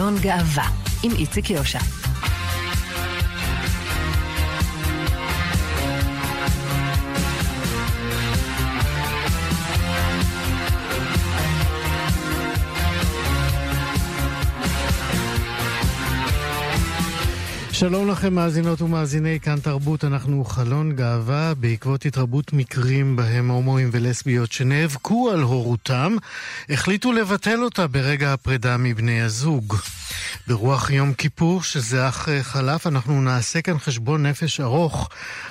חלון גאווה, עם איציק יושע. שלום לכם מאזינות ומאזיני כאן תרבות, אנחנו חלון גאווה בעקבות התרבות מקרים בהם הומואים ולסביות שנאבקו על הורותם, החליטו לבטל אותה ברגע הפרידה מבני הזוג. ברוח יום כיפור שזה אך חלף, אנחנו נעשה כאן חשבון נפש ארוך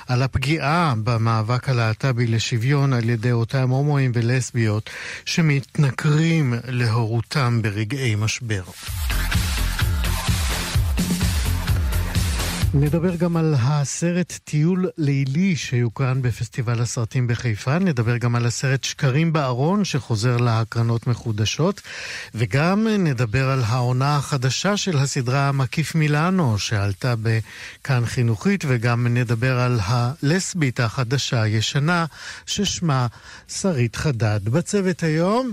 על הפגיעה במאבק הלהט"בי לשוויון על ידי אותם הומואים ולסביות שמתנכרים להורותם ברגעי משבר. נדבר גם על הסרט טיול לילי שיוקרן בפסטיבל הסרטים בחיפה, נדבר גם על הסרט שקרים בארון שחוזר להקרנות מחודשות, וגם נדבר על העונה החדשה של הסדרה מקיף מילאנו שעלתה בכאן חינוכית, וגם נדבר על הלסבית החדשה הישנה ששמה שרית חדד. בצוות היום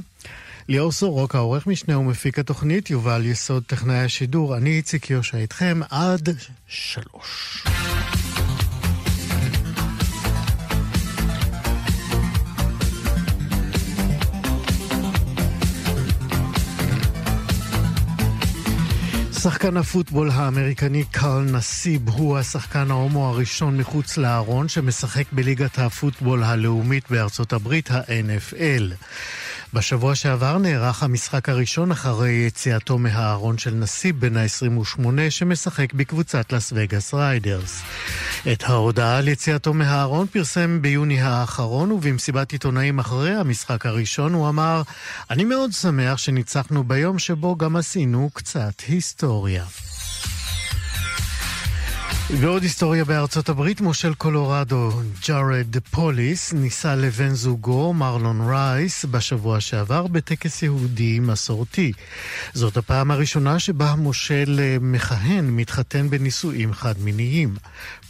ליאור סורוק, העורך משנה ומפיק התוכנית, יובל יסוד טכנאי השידור, אני איציק יושע איתכם עד שלוש. שחקן הפוטבול האמריקני קרל נסיב הוא השחקן ההומו הראשון מחוץ לארון שמשחק בליגת הפוטבול הלאומית בארצות הברית, ה-NFL. בשבוע שעבר נערך המשחק הראשון אחרי יציאתו מהארון של נסיב בן ה-28 שמשחק בקבוצת לס וגאס ריידרס. את ההודעה על יציאתו מהארון פרסם ביוני האחרון ובמסיבת עיתונאים אחרי המשחק הראשון הוא אמר אני מאוד שמח שניצחנו ביום שבו גם עשינו קצת היסטוריה. ועוד היסטוריה בארצות הברית, מושל קולורדו, ג'ארד פוליס, נישא לבן זוגו, מרלון רייס, בשבוע שעבר בטקס יהודי מסורתי. זאת הפעם הראשונה שבה המושל אה, מכהן מתחתן בנישואים חד-מיניים.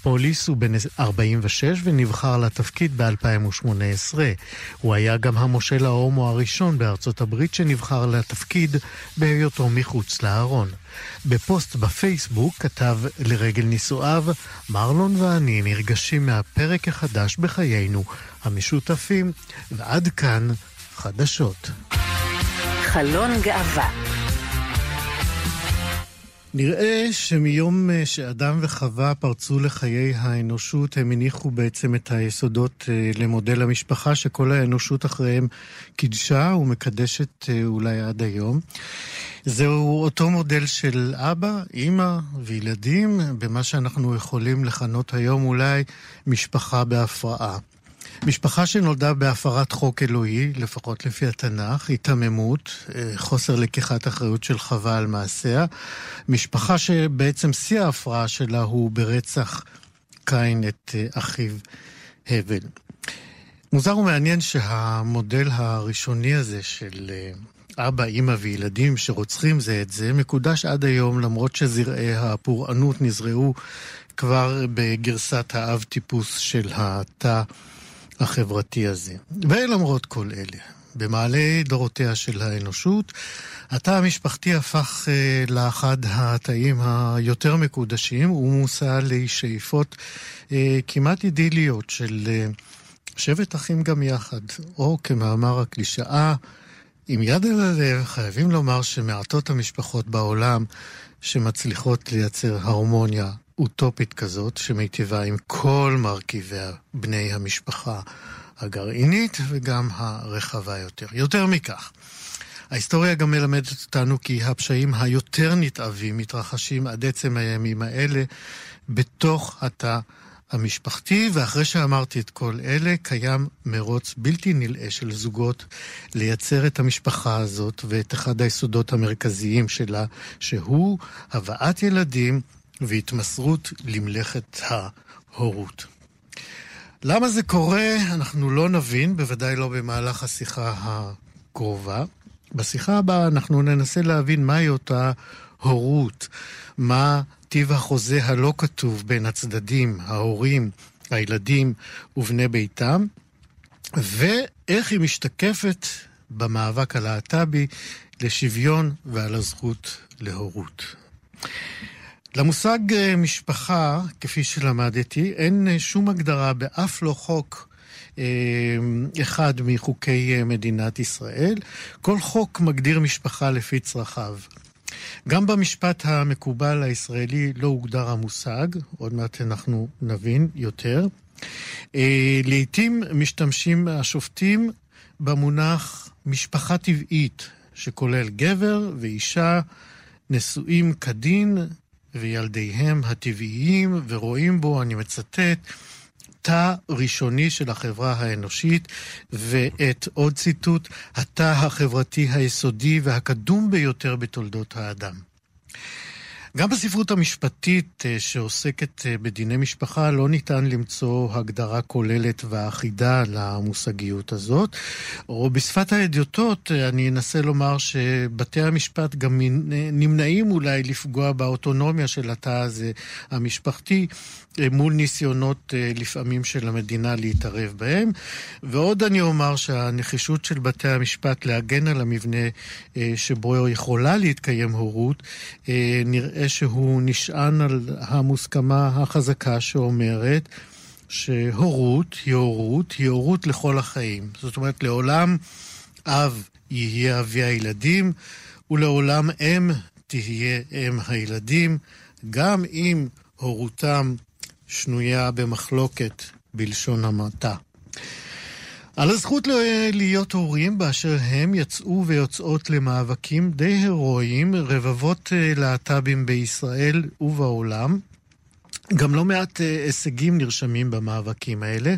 פוליס הוא בן 46 ונבחר לתפקיד ב-2018. הוא היה גם המושל ההומו הראשון בארצות הברית שנבחר לתפקיד בהיותו מחוץ לארון. בפוסט בפייסבוק כתב לרגל נישואיו, מרלון ואני נרגשים מהפרק החדש בחיינו המשותפים, ועד כאן חדשות. חלון גאווה נראה שמיום אה, שאדם וחווה פרצו לחיי האנושות, הם הניחו בעצם את היסודות אה, למודל המשפחה שכל האנושות אחריהם קידשה ומקדשת אה, אולי עד היום. זהו אותו מודל של אבא, אימא וילדים, במה שאנחנו יכולים לכנות היום אולי משפחה בהפרעה. משפחה שנולדה בהפרת חוק אלוהי, לפחות לפי התנ"ך, היתממות, אה, חוסר לקיחת אחריות של חווה על מעשיה. משפחה שבעצם שיא ההפרעה שלה הוא ברצח קין את אה, אחיו הבל. מוזר ומעניין שהמודל הראשוני הזה של אה, אבא, אימא וילדים שרוצחים זה את זה, מקודש עד היום, למרות שזרעי הפורענות נזרעו כבר בגרסת האב טיפוס של התא החברתי הזה. ולמרות כל אלה, במעלה דורותיה של האנושות, התא המשפחתי הפך אה, לאחד התאים היותר מקודשים ומושא לשאיפות אה, כמעט אידיליות של אה, שבט אחים גם יחד, או כמאמר הקלישאה, עם יד על הלב, חייבים לומר שמעטות המשפחות בעולם שמצליחות לייצר הרמוניה אוטופית כזאת, שמיטיבה עם כל מרכיבי בני המשפחה הגרעינית וגם הרחבה יותר. יותר מכך, ההיסטוריה גם מלמדת אותנו כי הפשעים היותר נתעבים מתרחשים עד עצם הימים האלה בתוך התא המשפחתי, ואחרי שאמרתי את כל אלה, קיים מרוץ בלתי נלאה של זוגות לייצר את המשפחה הזאת ואת אחד היסודות המרכזיים שלה, שהוא הבאת ילדים והתמסרות למלאכת ההורות. למה זה קורה, אנחנו לא נבין, בוודאי לא במהלך השיחה הקרובה. בשיחה הבאה אנחנו ננסה להבין מהי אותה הורות, מה טיב החוזה הלא כתוב בין הצדדים, ההורים, הילדים ובני ביתם, ואיך היא משתקפת במאבק הלהט"בי לשוויון ועל הזכות להורות. למושג אה, משפחה, כפי שלמדתי, אין אה, שום הגדרה באף לא חוק אה, אחד מחוקי מדינת ישראל. כל חוק מגדיר משפחה לפי צרכיו. גם במשפט המקובל הישראלי לא הוגדר המושג, עוד מעט אנחנו נבין יותר. לעתים משתמשים השופטים במונח משפחה טבעית, שכולל גבר ואישה נשואים כדין וילדיהם הטבעיים, ורואים בו, אני מצטט, תא ראשוני של החברה האנושית, ואת עוד ציטוט, התא החברתי היסודי והקדום ביותר בתולדות האדם. גם בספרות המשפטית אה, שעוסקת אה, בדיני משפחה לא ניתן למצוא הגדרה כוללת ואחידה למושגיות הזאת. או בשפת האדיוטות אה, אני אנסה לומר שבתי המשפט גם נמנעים אולי לפגוע באוטונומיה של התא הזה המשפחתי מול ניסיונות לפעמים של המדינה להתערב בהם. ועוד אני אומר שהנחישות של בתי המשפט להגן על המבנה שבו יכולה להתקיים הורות נראה שהוא נשען על המוסכמה החזקה שאומרת שהורות היא הורות, היא הורות לכל החיים. זאת אומרת, לעולם אב יהיה אבי הילדים, ולעולם אם תהיה אם הילדים, גם אם הורותם שנויה במחלוקת בלשון המעטה. על הזכות להיות הורים באשר הם יצאו ויוצאות למאבקים די הירואיים רבבות אה, להט"בים בישראל ובעולם. גם לא מעט אה, הישגים נרשמים במאבקים האלה,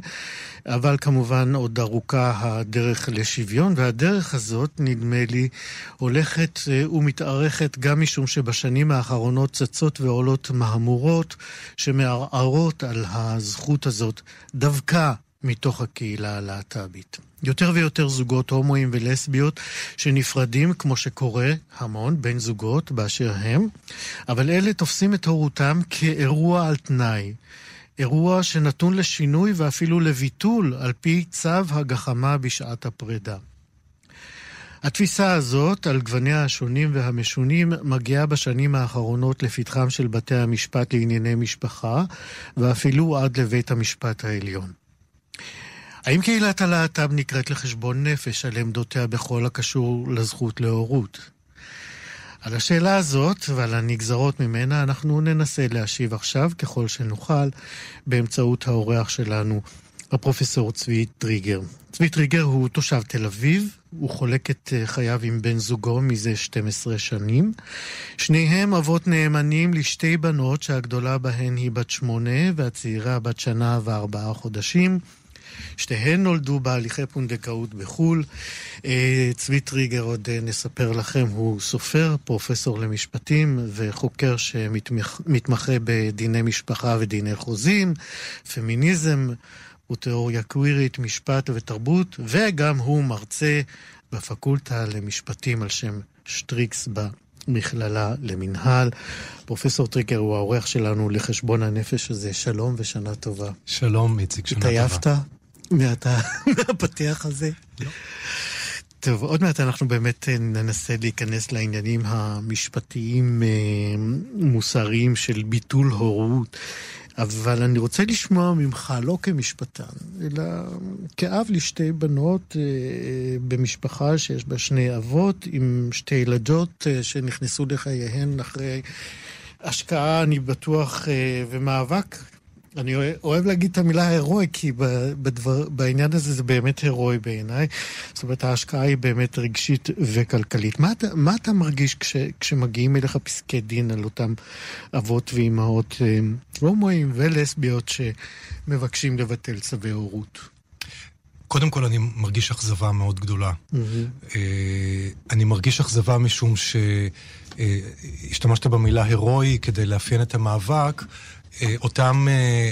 אבל כמובן עוד ארוכה הדרך לשוויון, והדרך הזאת, נדמה לי, הולכת אה, ומתארכת גם משום שבשנים האחרונות צצות ועולות מהמורות שמערערות על הזכות הזאת דווקא מתוך הקהילה הלהט"בית. יותר ויותר זוגות הומואים ולסביות שנפרדים, כמו שקורה המון, בין זוגות באשר הם, אבל אלה תופסים את הורותם כאירוע על תנאי. אירוע שנתון לשינוי ואפילו לביטול על פי צו הגחמה בשעת הפרידה. התפיסה הזאת, על גווניה השונים והמשונים, מגיעה בשנים האחרונות לפתחם של בתי המשפט לענייני משפחה, ואפילו עד לבית המשפט העליון. האם קהילת הלהט"ב נקראת לחשבון נפש על עמדותיה בכל הקשור לזכות להורות? על השאלה הזאת ועל הנגזרות ממנה אנחנו ננסה להשיב עכשיו, ככל שנוכל, באמצעות האורח שלנו, הפרופסור צבי טריגר. צבי טריגר הוא תושב תל אביב, הוא חולק את אה, חייו עם בן זוגו מזה 12 שנים. שניהם אבות נאמנים לשתי בנות שהגדולה בהן היא בת שמונה והצעירה בת שנה וארבעה חודשים. שתיהן נולדו בהליכי פונדקאות בחו"ל. אה, צבי טריגר, עוד אה, נספר לכם, הוא סופר, פרופסור למשפטים וחוקר שמתמחה בדיני משפחה ודיני חוזים, פמיניזם. ותיאוריה קווירית, משפט ותרבות, וגם הוא מרצה בפקולטה למשפטים על שם שטריקס במכללה למינהל. פרופסור טריגר הוא האורח שלנו לחשבון הנפש הזה. שלום ושנה טובה. שלום, איציק, שנה טובה. התעייפת מהפתיח הזה? טוב, עוד מעט אנחנו באמת ננסה להיכנס לעניינים המשפטיים אה, מוסריים של ביטול הורות. אבל אני רוצה לשמוע ממך, לא כמשפטן, אלא כאב לשתי בנות אה, במשפחה שיש בה שני אבות, עם שתי ילדות אה, שנכנסו לחייהן אחרי השקעה, אני בטוח, אה, ומאבק אני אוהב להגיד את המילה הירואי, כי בדבר, בעניין הזה זה באמת הירואי בעיניי. זאת אומרת, ההשקעה היא באמת רגשית וכלכלית. מה, מה אתה מרגיש כש, כשמגיעים אליך פסקי דין על אותם אבות ואימהות אה, הומואים ולסביות שמבקשים לבטל צווי הורות? קודם כל, אני מרגיש אכזבה מאוד גדולה. Mm-hmm. אני מרגיש אכזבה משום שהשתמשת במילה הירואי כדי לאפיין את המאבק. אה, אותם, אה,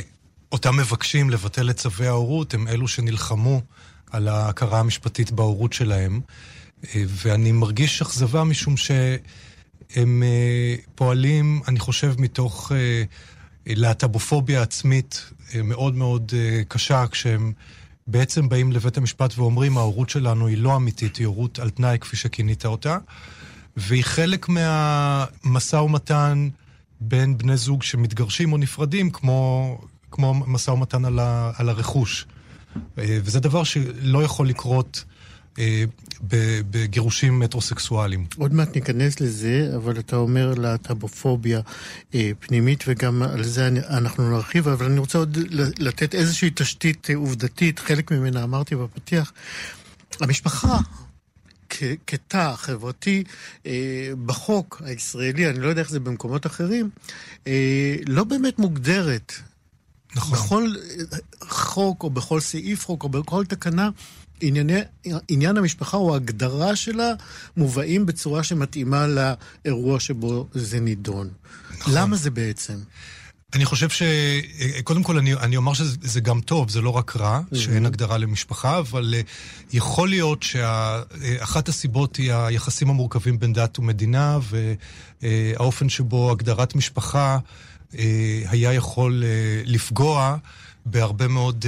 אותם מבקשים לבטל את צווי ההורות הם אלו שנלחמו על ההכרה המשפטית בהורות שלהם, אה, ואני מרגיש אכזבה משום שהם פועלים, אני חושב, מתוך להט"בופוביה עצמית מאוד מאוד קשה, כשהם בעצם באים לבית המשפט ואומרים, ההורות שלנו היא לא אמיתית, היא הורות על תנאי, כפי שכינית אותה. והיא חלק מהמשא ומתן בין בני זוג שמתגרשים או נפרדים, כמו, כמו משא ומתן על, ה, על הרכוש. אה, וזה דבר שלא יכול לקרות אה, בגירושים מטרוסקסואליים. עוד מעט ניכנס לזה, אבל אתה אומר להט"בופוביה אה, פנימית, וגם על זה אנחנו נרחיב, אבל אני רוצה עוד לתת איזושהי תשתית עובדתית, חלק ממנה אמרתי בפתיח. המשפחה כתא חברתי בחוק הישראלי, אני לא יודע איך זה במקומות אחרים, לא באמת מוגדרת. נכון. בכל חוק או בכל סעיף חוק או בכל תקנה ענייני, עניין המשפחה או ההגדרה שלה מובאים בצורה שמתאימה לאירוע שבו זה נידון. נכון. למה זה בעצם? אני חושב ש... קודם כל, אני, אני אומר שזה גם טוב, זה לא רק רע, mm-hmm. שאין הגדרה למשפחה, אבל uh, יכול להיות שאחת הסיבות היא היחסים המורכבים בין דת ומדינה, והאופן שבו הגדרת משפחה היה יכול לפגוע בהרבה מאוד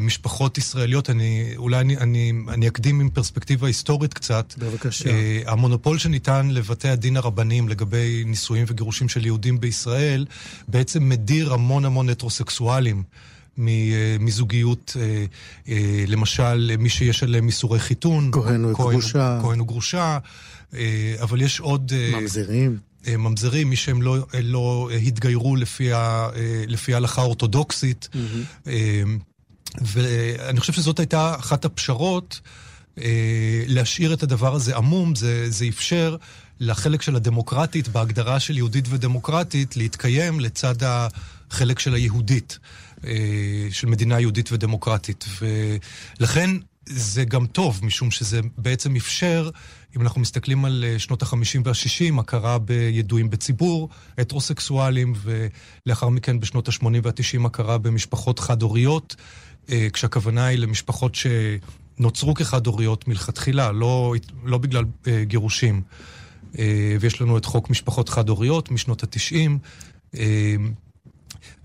משפחות ישראליות. אני, אולי אני, אני, אני אקדים עם פרספקטיבה היסטורית קצת. בבקשה. Uh, המונופול שניתן לבתי הדין הרבניים לגבי נישואים וגירושים של יהודים בישראל, בעצם מדיר המון המון הטרוסקסואלים. מזוגיות, למשל, מי שיש עליהם איסורי חיתון. כהן או גרושה. כהן או גרושה, אבל יש עוד... ממזרים. אה, ממזרים, מי שהם לא, אה, לא התגיירו לפי, ה, אה, לפי ההלכה האורתודוקסית. Mm-hmm. ואני חושב שזאת הייתה אחת הפשרות, להשאיר את הדבר הזה עמום, זה, זה אפשר לחלק של הדמוקרטית, בהגדרה של יהודית ודמוקרטית, להתקיים לצד החלק של היהודית, של מדינה יהודית ודמוקרטית. ולכן זה גם טוב, משום שזה בעצם אפשר, אם אנחנו מסתכלים על אה, שנות ה-50 וה-60, הכרה בידועים בציבור, הטרוסקסואלים, ולאחר מכן בשנות ה-80 וה-90 הכרה במשפחות חד-הוריות, אה, כשהכוונה היא למשפחות שנוצרו כחד-הוריות מלכתחילה, לא, לא בגלל אה, גירושים. ויש לנו את חוק משפחות חד-הוריות משנות ה-90.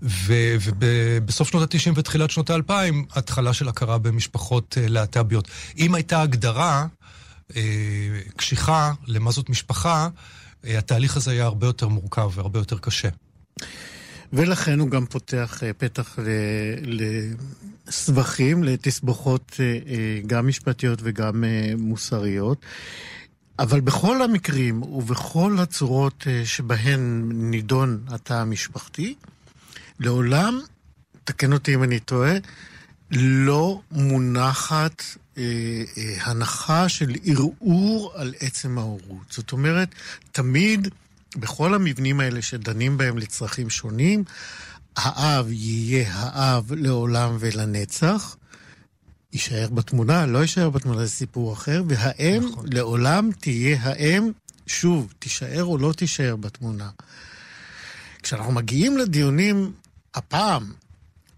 ובסוף שנות ה-90 ותחילת שנות ה-2000, התחלה של הכרה במשפחות אה, להט"ביות. אם הייתה הגדרה אה, קשיחה למה זאת משפחה, אה, התהליך הזה היה הרבה יותר מורכב והרבה יותר קשה. ולכן הוא גם פותח פתח לסבכים, לתסבוכות גם משפטיות וגם מוסריות. אבל בכל המקרים ובכל הצורות שבהן נידון התא המשפחתי, לעולם, תקן אותי אם אני טועה, לא מונחת אה, אה, הנחה של ערעור על עצם ההורות. זאת אומרת, תמיד, בכל המבנים האלה שדנים בהם לצרכים שונים, האב יהיה האב לעולם ולנצח. יישאר בתמונה, לא יישאר בתמונה, זה סיפור אחר, והאם נכון. לעולם תהיה האם, שוב, תישאר או לא תישאר בתמונה. כשאנחנו מגיעים לדיונים הפעם,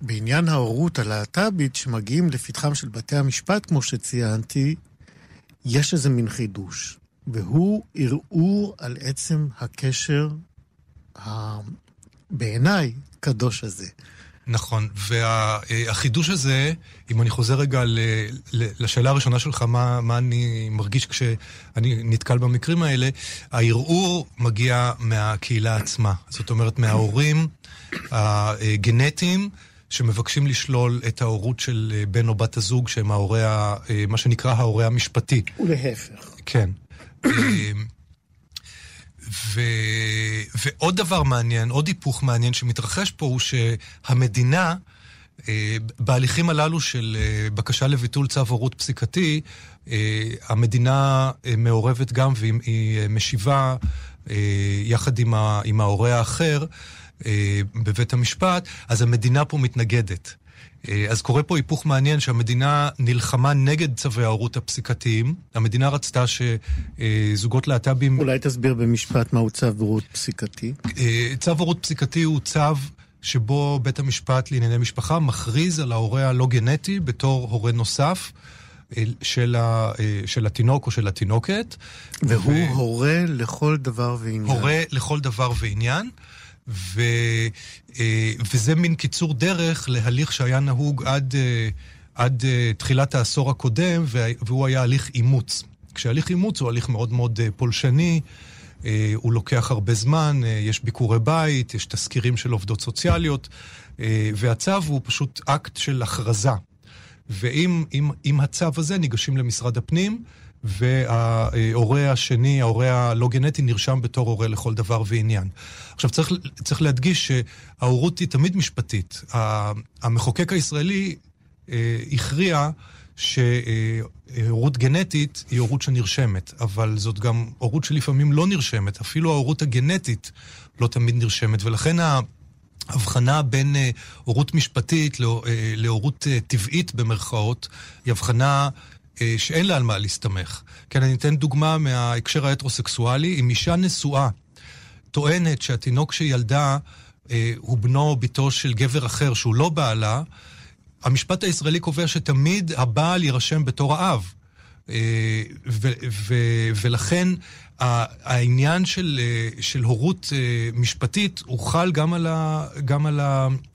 בעניין ההורות הלהט"בית שמגיעים לפתחם של בתי המשפט, כמו שציינתי, יש איזה מין חידוש, והוא ערעור על עצם הקשר, בעיניי, קדוש הזה. נכון, והחידוש הזה, אם אני חוזר רגע לשאלה הראשונה שלך, מה, מה אני מרגיש כשאני נתקל במקרים האלה, הערעור מגיע מהקהילה עצמה. זאת אומרת, מההורים הגנטיים. שמבקשים לשלול את ההורות של בן או בת הזוג, שהם ההורה, מה שנקרא ההורה המשפטי. ולהפך. כן. ו... ועוד דבר מעניין, עוד היפוך מעניין שמתרחש פה, הוא שהמדינה, אה, בהליכים הללו של אה, בקשה לביטול צו הורות פסיקתי, אה, המדינה מעורבת גם והיא משיבה יחד. עם ההורה האחר בבית המשפט, אז המדינה פה מתנגדת. אה, אז קורה פה היפוך מעניין שהמדינה נלחמה נגד צווי ההורות הפסיקתיים. המדינה רצתה שזוגות להט"בים... אולי תסביר במשפט מהו צו הורות פסיקתי. אה, צו הורות פסיקתי הוא צו שבו בית המשפט לענייני משפחה מכריז על ההורה הלא גנטי בתור הורה נוסף. אה, של, ה, של התינוק או של התינוקת. והוא ו... הורה לכל דבר ועניין. הורה לכל דבר ועניין. ו, אה, וזה מין קיצור דרך להליך שהיה נהוג עד, אה, עד אה, תחילת העשור הקודם, והוא היה הליך אימוץ. כשהליך אימוץ הוא הליך מאוד מאוד פולשני. הוא לוקח הרבה זמן, יש ביקורי בית, יש תסקירים של עובדות סוציאליות, והצו הוא פשוט אקט של הכרזה. ועם עם, עם הצו הזה ניגשים למשרד הפנים, וההורה השני, ההורה הלא גנטי, נרשם בתור הורה לכל דבר ועניין. עכשיו, צריך, צריך להדגיש שההורות היא תמיד משפטית. המחוקק הישראלי אה, הכריע שהורות גנטית היא הורות שנרשמת, אבל זאת גם הורות שלפעמים לא נרשמת. אפילו ההורות הגנטית לא תמיד נרשמת, ולכן ההבחנה בין אה, הורות משפטית אה, להורות טבעית במרכאות, היא הבחנה אה, שאין לה על מה להסתמך. כן, אני אתן דוגמה מההקשר ההטרוסקסואלי. אם אישה נשואה טוענת שהתינוק שילדה אה, הוא בנו או בתו של גבר אחר שהוא לא בעלה, המשפט הישראלי קובע שתמיד הבעל יירשם בתור האב. אה, ו- ו- ולכן העניין של, אה, של הורות אה, משפטית הוא חל גם על, ה- גם על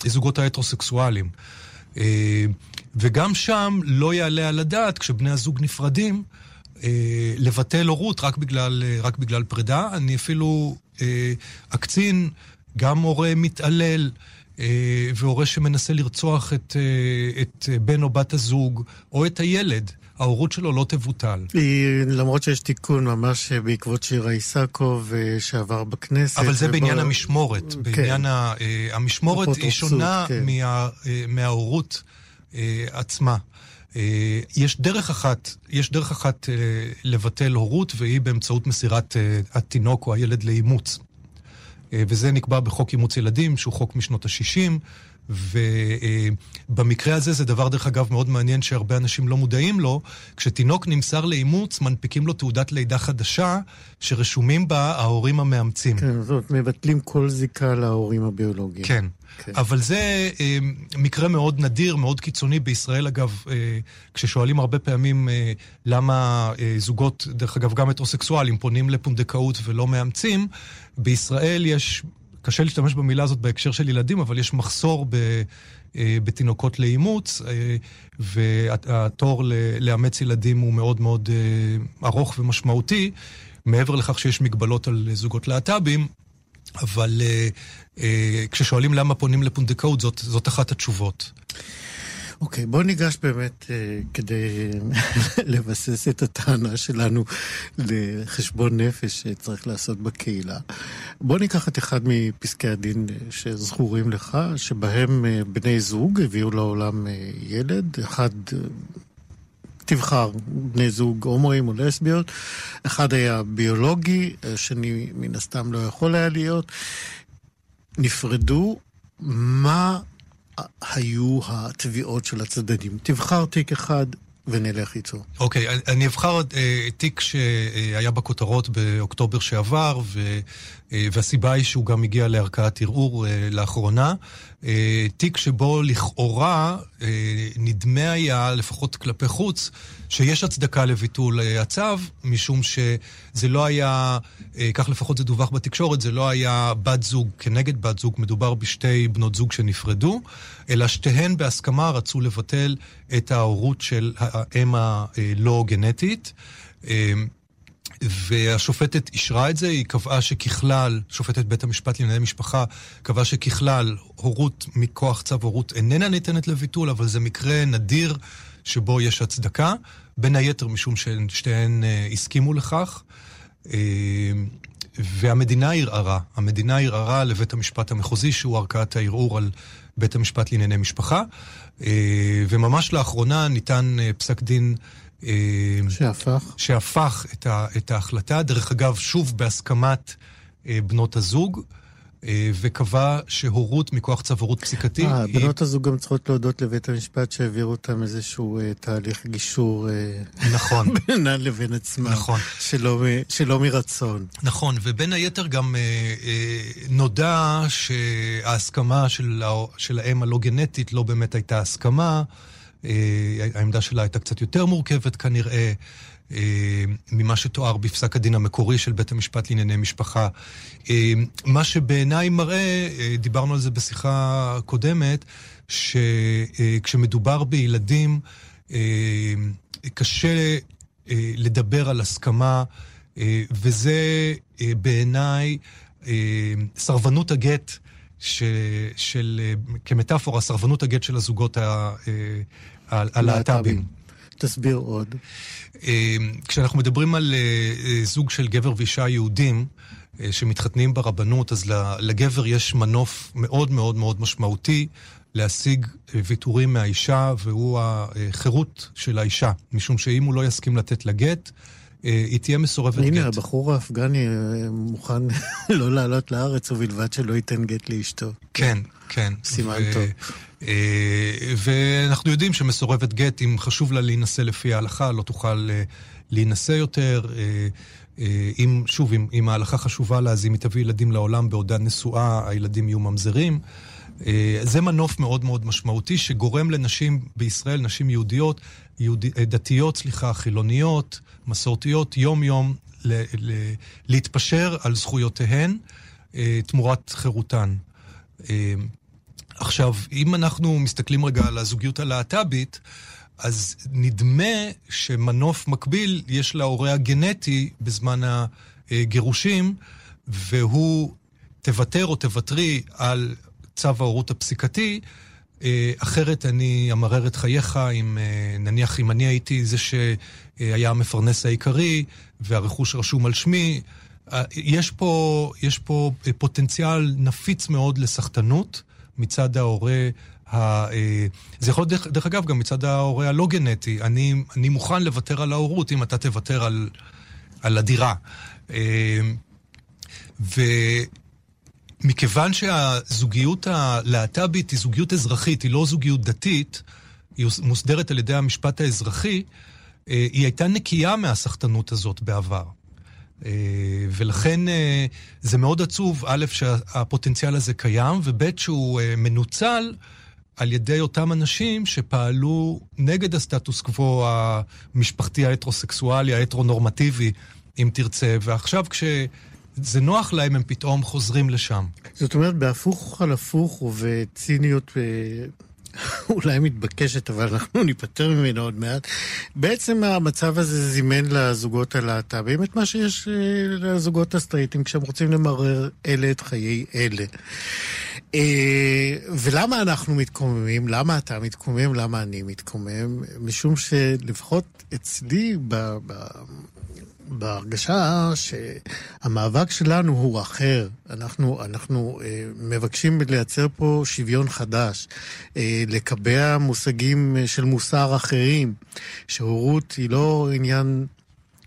הזוגות ההטרוסקסואליים. אה, וגם שם לא יעלה על הדעת, כשבני הזוג נפרדים, אה, לבטל הורות רק בגלל, אה, רק בגלל פרידה. אני אפילו אה, אקצין גם הורה מתעלל. אה, והורה שמנסה לרצוח את, אה, את בן או בת הזוג, או את הילד, ההורות שלו לא תבוטל. למרות שיש תיקון ממש בעקבות שירה איסקוב אה, שעבר בכנסת. אבל זה ובו... בעניין המשמורת. כן. בעניין ה, המשמורת היא שונה כן. מה, מההורות. אה, עצמה. אה, יש דרך אחת, יש דרך אחת אה, לבטל הורות, והיא באמצעות מסירת אה, התינוק או הילד לאימוץ. אה, וזה נקבע בחוק אימוץ ילדים, שהוא חוק משנות ה-60, ובמקרה הזה זה דבר, דרך אגב, מאוד מעניין שהרבה אנשים לא מודעים לו. כשתינוק נמסר לאימוץ, מנפיקים לו תעודת לידה חדשה, שרשומים בה ההורים המאמצים. כן, זאת מבטלים כל זיקה להורים הביולוגיים. כן. כן. אבל זה אה, מקרה מאוד נדיר, מאוד קיצוני בישראל, אגב, אה, כששואלים הרבה פעמים אה, למה אה, זוגות, דרך אגב, גם הטרוסקסואלים, פונים לפונדקאות ולא מאמצים, בישראל יש קשה להשתמש במילה הזאת בהקשר של ילדים, אבל יש מחסור ב, אה, בתינוקות לאימוץ, אה, והתור לאמץ ילדים הוא מאוד מאוד אה, ארוך ומשמעותי, מעבר לכך שיש מגבלות על זוגות להט"בים, אבל כששואלים למה פונים לפונדקאות, זאת, זאת אחת התשובות. אוקיי, okay, בואו ניגש באמת, uh, כדי לבסס את הטענה שלנו לחשבון נפש שצריך לעשות בקהילה. בואו ניקח את אחד מפסקי הדין אה, שזכורים לך, שבהם uh, בני זוג הביאו לעולם uh, ילד, אחד... uh, תבחר בני זוג הומואים או לסביות. אחד היה ביולוגי, השני מן הסתם לא יכול היה להיות. נפרדו, מה היו התביעות של הצדדים. תבחר תיק אחד ונלך איתו. אוקיי, okay, אני אבחר uh, תיק שהיה בכותרות באוקטובר שעבר, ו, uh, והסיבה היא שהוא גם הגיע לערכאת ערעור uh, לאחרונה. Uh, תיק שבו לכאורה uh, נדמה היה, לפחות כלפי חוץ, שיש הצדקה לביטול uh, הצו, משום שזה לא היה, כך לפחות זה דווח בתקשורת, זה לא היה בת זוג כנגד בת זוג, מדובר בשתי בנות זוג שנפרדו, אלא שתיהן בהסכמה רצו לבטל את ההורות של האם הלא גנטית. והשופטת אישרה את זה, היא קבעה שככלל, שופטת בית המשפט לענייני משפחה, קבעה שככלל הורות מכוח צו הורות איננה ניתנת לביטול, אבל זה מקרה נדיר שבו יש הצדקה, בין היתר משום ששתיהן אה, הסכימו לכך. אמ, והמדינה ערערה, המדינה ערערה לבית המשפט המחוזי, שהוא ערכאת הערעור על בית המשפט לענייני משפחה, אה, וממש לאחרונה ניתן אה, פסק דין... אה, שהפך? שהפך את, ה, את ההחלטה, דרך אגב, שוב בהסכמת בנות הזוג. אה, וקבע שהורות מכוח צו הורות פסיקתי אה, היא... בנות הזוג גם צריכות להודות לבית המשפט שהעבירו אותם איזשהו אה, תהליך גישור... אה, נכון. בינן לבין עצמם. נכון. שלא, שלא מרצון. נכון, ובין היתר גם אה, אה, נודע שההסכמה של, של האם הלא גנטית לא באמת הייתה הסכמה. אה, העמדה שלה הייתה קצת יותר מורכבת כנראה. אה, ממה שתואר בפסק הדין המקורי של בית המשפט לענייני משפחה. אה, מה שבעיניי מראה, אה, דיברנו על זה בשיחה קודמת, שכשמדובר בילדים, קשה לדבר על הסכמה, וזה בעיניי סרבנות הגט. ש, של, כמטאפורה, סרבנות הגט של הזוגות הלהט"בים. תסביר עוד. כשאנחנו מדברים על זוג של גבר ואישה יהודים, אה, שמתחתנים ברבנות, אז לגבר יש מנוף מאוד מאוד מאוד משמעותי להשיג אה, ויתורים מהאישה, והוא החירות של האישה. משום שאם הוא לא יסכים לתת לה גט, אה, היא תהיה מסורבת הנה, גט. הנה, הבחור האפגני מוכן לא לעלות לארץ, ובלבד שלא ייתן גט לאשתו. כן, כן. סימן ו- טוב. ואנחנו יודעים שמסורבת גט, אם חשוב לה להינשא לפי ההלכה, לא תוכל להינשא יותר. אה, אם, שוב, אם, אם ההלכה חשובה לה, אז אם היא תביא ילדים לעולם בעודה נשואה, הילדים יהיו ממזרים. אה, זה מנוף מאוד מאוד משמעותי שגורם לנשים בישראל, נשים יהודיות, יהודי, אה, דתיות, סליחה, חילוניות, מסורתיות, יום-יום, ל, ל, להתפשר על זכויותיהן תמורת חירותן. עכשיו, אם אנחנו מסתכלים רגע על הזוגיות הלהט"בית, אז נדמה שמנוף מקביל יש להורה הגנטי בזמן הגירושים, והוא תוותר או תוותרי על צו ההורות הפסיקתי, אה, אחרת אני אמרר את חייך אם, אה, נניח, אם אני הייתי זה שהיה המפרנס העיקרי והרכוש רשום על שמי, אה, יש פה, יש פה פוטנציאל נפיץ מאוד לסחטנות מצד ההורה ה, זה יכול להיות, דרך, דרך אגב, גם מצד ההורה הלא גנטי. אני, אני מוכן לוותר על ההורות אם אתה תוותר על, על הדירה. אה, ומכיוון שהזוגיות הלהט"בית היא זוגיות אזרחית, היא לא זוגיות דתית, היא מוסדרת על ידי המשפט האזרחי, אה, היא הייתה נקייה מהסחטנות הזאת בעבר. ולכן זה מאוד עצוב, א', שהפוטנציאל הזה קיים, וב', שהוא מנוצל על ידי אותם אנשים שפעלו נגד הסטטוס קוו המשפחתי ההטרוסקסואלי, ההטרונורמטיבי, אם תרצה, ועכשיו כשזה נוח להם, הם פתאום חוזרים לשם. זאת אומרת, בהפוך על הפוך ובציניות אה, אולי מתבקשת, אבל אנחנו ניפטר ממנו עוד מעט. בעצם המצב הזה זימן לזוגות הלהט"בים את מה שיש אה, לזוגות הסטרייטים כשהם רוצים למרר אלה את חיי אלה. אה, ולמה אנחנו מתקוממים? למה אתה מתקומם? למה אני מתקומם? משום שלפחות אצלי, בהרגשה שהמאבק שלנו הוא אחר. אנחנו, אנחנו אה, מבקשים לייצר פה שוויון חדש, אה, לקבע מושגים של מוסר אחרים, שהורות היא לא עניין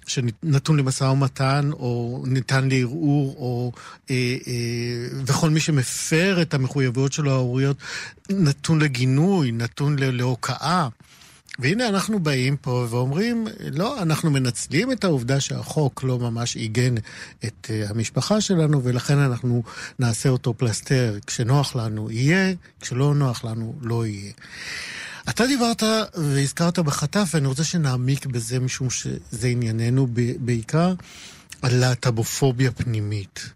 שנתון למשא ומתן, או ניתן לערעור, או... אה, אה, וכל מי שמפר את המחויבויות שלו ההוריות נתון לגינוי, נתון להוקעה. והנה אנחנו באים פה ואומרים, לא, אנחנו מנצלים את העובדה שהחוק לא ממש עיגן את uh, המשפחה שלנו, ולכן אנחנו נעשה אותו פלסתר. כשנוח לנו יהיה, כשלא נוח לנו לא יהיה. אתה דיברת והזכרת בחטף, ואני רוצה שנעמיק בזה, משום שזה ענייננו בעיקר, על להט"בופוביה פנימית.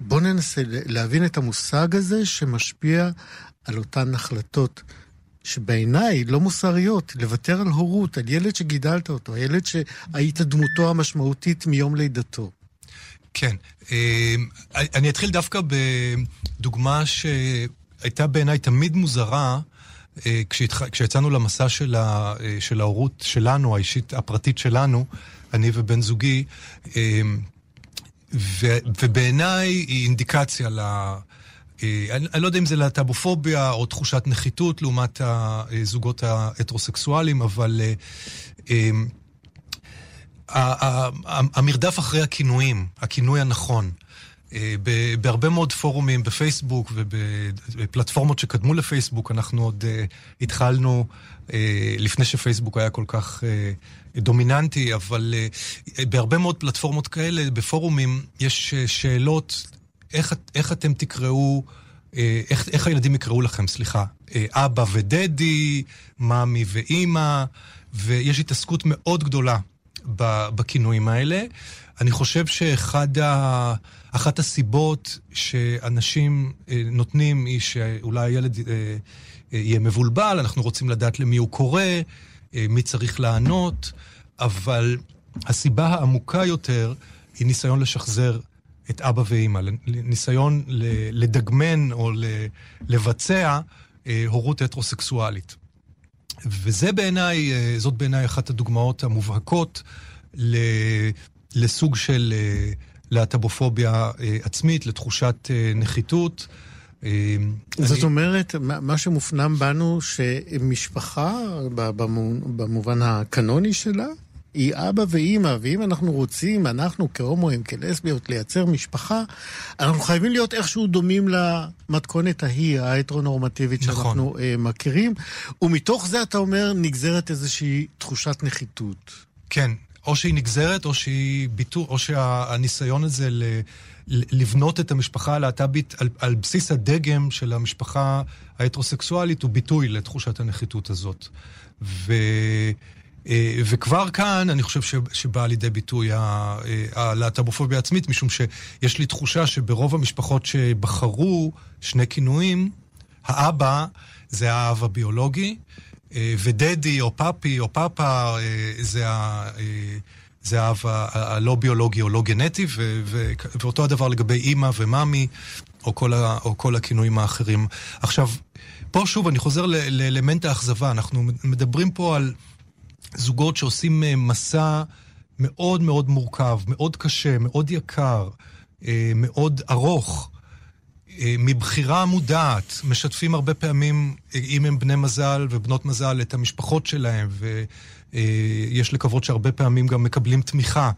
בואו ננסה להבין את המושג הזה שמשפיע על אותן החלטות שבעיניי לא מוסריות, לוותר על הורות, על ילד שגידלת אותו, הילד שהיית דמותו המשמעותית מיום לידתו. כן. אה, אני אתחיל דווקא בדוגמה שהייתה בעיניי תמיד מוזרה, אה, כשיצאנו למסע של, ה, אה, של ההורות שלנו, האישית, הפרטית שלנו, אני ובן זוגי, אה, ו, ובעיניי היא אינדיקציה ל... אני, אני לא יודע אם זה להט"בופוביה או תחושת נחיתות לעומת הזוגות ההטרוסקסואליים, אבל המרדף אחרי הכינויים, הכינוי הנכון, אה, בהרבה מאוד פורומים בפייסבוק ובפלטפורמות שקדמו לפייסבוק, אנחנו עוד התחלנו, לפני שפייסבוק היה כל כך דומיננטי, אבל בהרבה מאוד פלטפורמות כאלה, בפורומים, יש שאלות, איך, איך אתם תקראו, uh, איך, איך הילדים יקראו לכם, סליחה, uh, אבא ודדי, מאמי ואימא, ויש התעסקות מאוד גדולה בכינויים האלה. אני חושב שאחד ה... אחת הסיבות שאנשים אה, נותנים היא שאולי הילד אה, אה, יהיה מבולבל, אנחנו רוצים לדעת למי הוא קורא, מי צריך לענות. אבל הסיבה העמוקה יותר היא ניסיון לשחזר את אבא ואימא, ניסיון לדגמן או לבצע אה, הורות הטרוסקסואלית. וזה בעיניי, אה, זאת בעיניי אחת הדוגמאות המובהקות לסוג של אה, להט"בופוביה עצמית, לתחושת נחיתות. זאת אני... אומרת, מה שמופנם בנו, שמשפחה, במובן הקנוני שלה, היא אבא ואימא, ואם אנחנו רוצים, אנחנו כהומואים, כלסביות, לייצר משפחה, אנחנו חייבים להיות איכשהו דומים למתכונת ההיא, ההטרונורמטיבית נכון. שאנחנו uh, מכירים, ומתוך זה, אתה אומר, נגזרת איזושהי תחושת נחיתות. כן, או שהיא נגזרת, או שהיא ביטוי, או שהניסיון הזה ל... לבנות את המשפחה הלהט"בית על, על בסיס הדגם של המשפחה ההטרוסקסואלית הוא ביטוי לתחושת הנחיתות הזאת. ו... אה, וכבר כאן אני חושב שבאה לידי ביטוי אה, הלהט"בופוביה העצמית, משום שיש לי תחושה שברוב המשפחות שבחרו שני כינויים, האבא זה האב הביולוגי, אה, ודדי או פאפי או פאפה זה ה... זה האב הלא ביולוגי או לא גנטי, ו- ו- ואותו הדבר לגבי אימא ומאמי, או כל, ה- או כל הכינויים האחרים. עכשיו, פה שוב, אני חוזר לאלמנט האכזבה. אנחנו מדברים פה על זוגות שעושים אה, מסע מאוד מאוד מורכב, מאוד קשה, מאוד יקר, אה, מאוד ארוך, אה, מבחירה מודעת, משתפים הרבה פעמים, אם הם בני מזל ובנות מזל, את המשפחות שלהם, ויש לקוות שהרבה פעמים גם מקבלים תמיכה.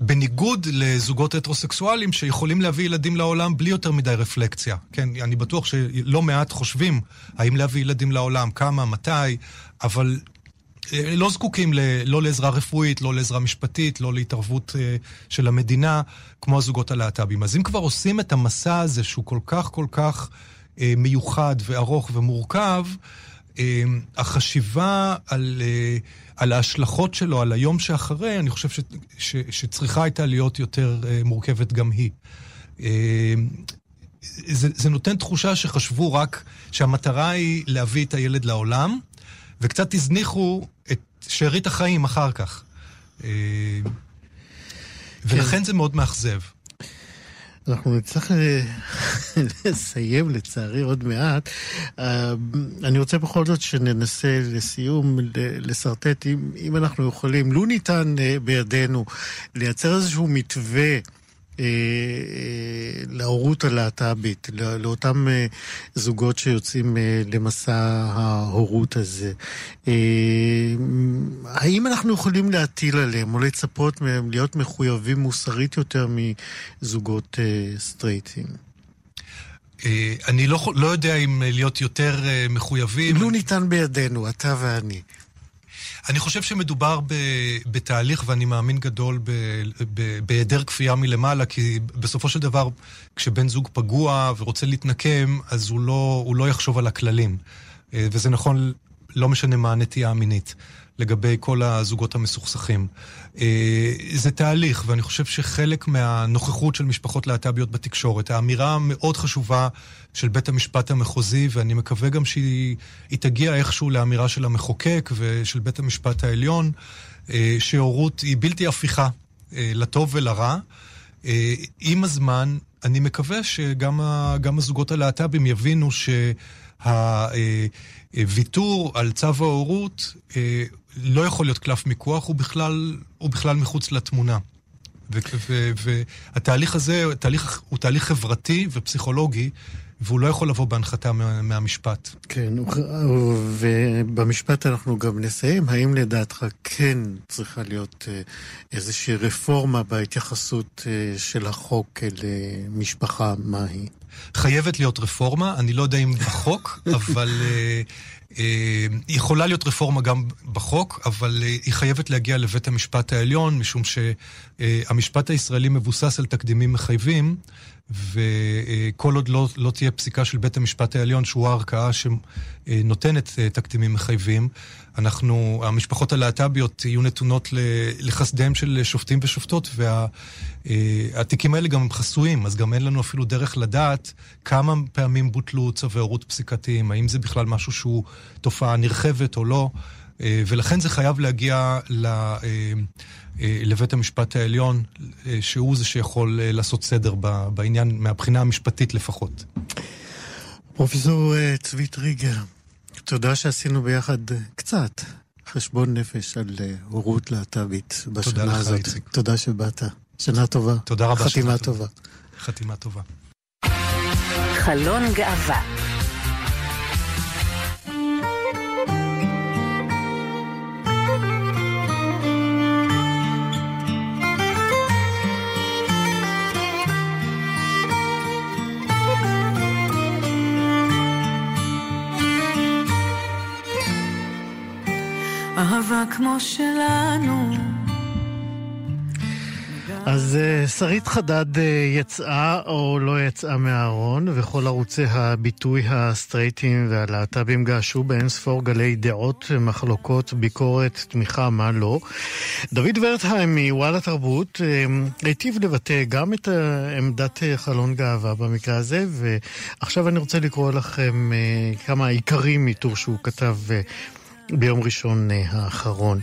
בניגוד לזוגות הטרוסקסואלים שיכולים להביא ילדים לעולם בלי יותר מדי רפלקציה. כן, אני בטוח שלא מעט חושבים האם להביא ילדים לעולם, כמה, מתי, אבל אה, לא זקוקים ל, לא לעזרה רפואית, לא לעזרה משפטית, לא להתערבות uh, של המדינה, כמו הזוגות הלהט"בים. אז אם כבר עושים את המסע הזה, שהוא כל כך כל כך uh, מיוחד וארוך ומורכב, החשיבה על... Uh, על ההשלכות שלו, על היום שאחרי, אני חושב ש, ש, שצריכה הייתה להיות יותר uh, מורכבת גם היא. Uh, זה, זה נותן תחושה שחשבו רק שהמטרה היא להביא את הילד לעולם, וקצת הזניחו את שארית החיים אחר כך. Uh, ולכן כן. זה מאוד מאכזב. אנחנו נצטרך אה, לסיים לצערי עוד מעט. אה, אני רוצה בכל זאת שננסה לסיום לשרטט, אם, אם אנחנו יכולים, לו ניתן אה, בידינו לייצר איזשהו מתווה אה, אה, להורות הלהט"בית, לאותם אה, זוגות שיוצאים למסע ההורות הזה. האם אנחנו יכולים להטיל עליהם או לצפות מהם להיות מחויבים מוסרית יותר מזוגות סטרייטים? אני לא, לא יודע אם להיות יותר מחויבים. לו ניתן בידינו, אתה ואני. אני חושב שמדובר ב, בתהליך, ואני מאמין גדול בהיעדר כפייה מלמעלה, כי בסופו של דבר, כשבן זוג פגוע ורוצה להתנקם, אז הוא לא, הוא לא יחשוב על הכללים. אה, וזה נכון, לא משנה מה הנטייה המינית. לגבי כל הזוגות המסוכסכים. אה, זה תהליך, ואני חושב שחלק מהנוכחות של משפחות להט"ביות בתקשורת, האמירה המאוד חשובה של בית המשפט המחוזי, ואני מקווה גם שהיא תגיע איכשהו לאמירה של המחוקק ושל בית המשפט העליון, אה, שהורות היא בלתי הפיכה, אה, לטוב ולרע. עם הזמן, אני מקווה שגם הזוגות הלהט"בים יבינו שהוויתור על צו ההורות לא יכול להיות קלף מיקוח, הוא בכלל, הוא בכלל מחוץ לתמונה. והתהליך הזה תהליך, הוא תהליך חברתי ופסיכולוגי, והוא לא יכול לבוא בהנחתה מה, מהמשפט. כן, ובמשפט אנחנו גם נסיים. האם לדעתך כן צריכה להיות אה, איזושהי רפורמה בהתייחסות אה, של החוק למשפחה, מהי? חייבת להיות רפורמה, אני לא יודע אם בחוק, אבל אה, אה, יכולה להיות רפורמה גם בחוק, אבל אה, היא חייבת להגיע לבית המשפט העליון, משום שהמשפט הישראלי מבוסס על תקדימים מחייבים, וכל עוד לא, לא תהיה פסיקה של בית המשפט העליון, שהוא הערכאה שנותנת תקדימים מחייבים, אנחנו, המשפחות הלהט"ביות יהיו נתונות לחסדיהם של שופטים ושופטות, והתיקים האלה גם חסויים, אז גם אין לנו אפילו דרך לדעת כמה פעמים בוטלו צווי הורות פסיקתיים, האם זה בכלל משהו שהוא תופעה נרחבת או לא. ולכן זה חייב להגיע ל... לבית המשפט העליון, שהוא זה שיכול לעשות סדר בעניין, מהבחינה המשפטית לפחות. פרופסור צבי טריגר, תודה שעשינו ביחד קצת חשבון נפש על הורות להט"בית בשנה הזאת. תודה לך, איציק. תודה שבאת. שנה טובה. תודה רבה. חתימה טובה. חתימה טובה. חלון גאווה כמו שלנו אז אה, שרית חדד אה, יצאה או לא יצאה מהארון, וכל ערוצי הביטוי הסטרייטים והלהט"בים געשו באין ספור גלי דעות, מחלוקות, ביקורת, תמיכה, מה לא. דוד ורטהיים מוואלה תרבות אה, היטיב לבטא גם את עמדת חלון גאווה במקרה הזה, ועכשיו אני רוצה לקרוא לכם כמה עיקרים מטור שהוא כתב ביום ראשון אה, האחרון.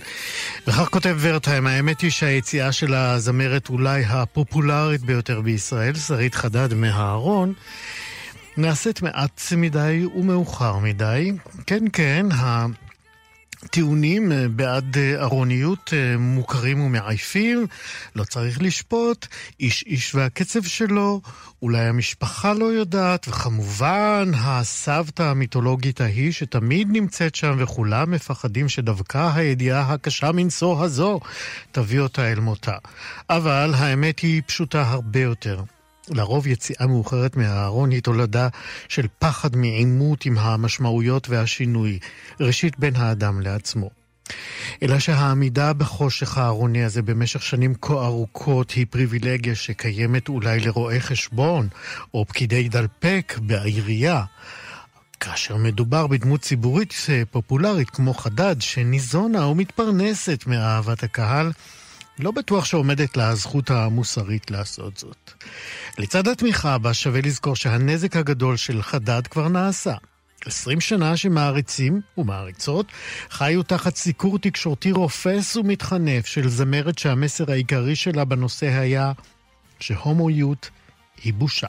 וכך כותב ורטהיים, האמת היא שהיציאה של הזמרת אולי הפופולרית ביותר בישראל, שרית חדד מהארון, נעשית מעט מדי ומאוחר מדי. כן, כן, טיעונים אה, בעד אה, ארוניות אה, מוכרים ומעייפים, לא צריך לשפוט, איש איש והקצב שלו, אולי המשפחה לא יודעת, וכמובן הסבתא המיתולוגית ההיא שתמיד נמצאת שם וכולם מפחדים שדווקא הידיעה הקשה מנשוא הזו תביא אותה אל מותה. אבל האמת היא פשוטה הרבה יותר. לרוב יציאה מאוחרת מהארון היא תולדה של פחד מעימות עם המשמעויות והשינוי, ראשית בין האדם לעצמו. אלא שהעמידה בחושך הארוני הזה במשך שנים כה ארוכות היא פריבילגיה שקיימת אולי לרואי חשבון או פקידי דלפק בעירייה. כאשר מדובר בדמות ציבורית פופולרית כמו חדד, שניזונה ומתפרנסת מאהבת הקהל, לא בטוח שעומדת לה הזכות המוסרית לעשות זאת. לצד התמיכה בה שווה לזכור שהנזק הגדול של חדד כבר נעשה. עשרים שנה שמעריצים ומעריצות חיו תחת סיקור תקשורתי רופס ומתחנף של זמרת שהמסר העיקרי שלה בנושא היה שהומואיות היא בושה.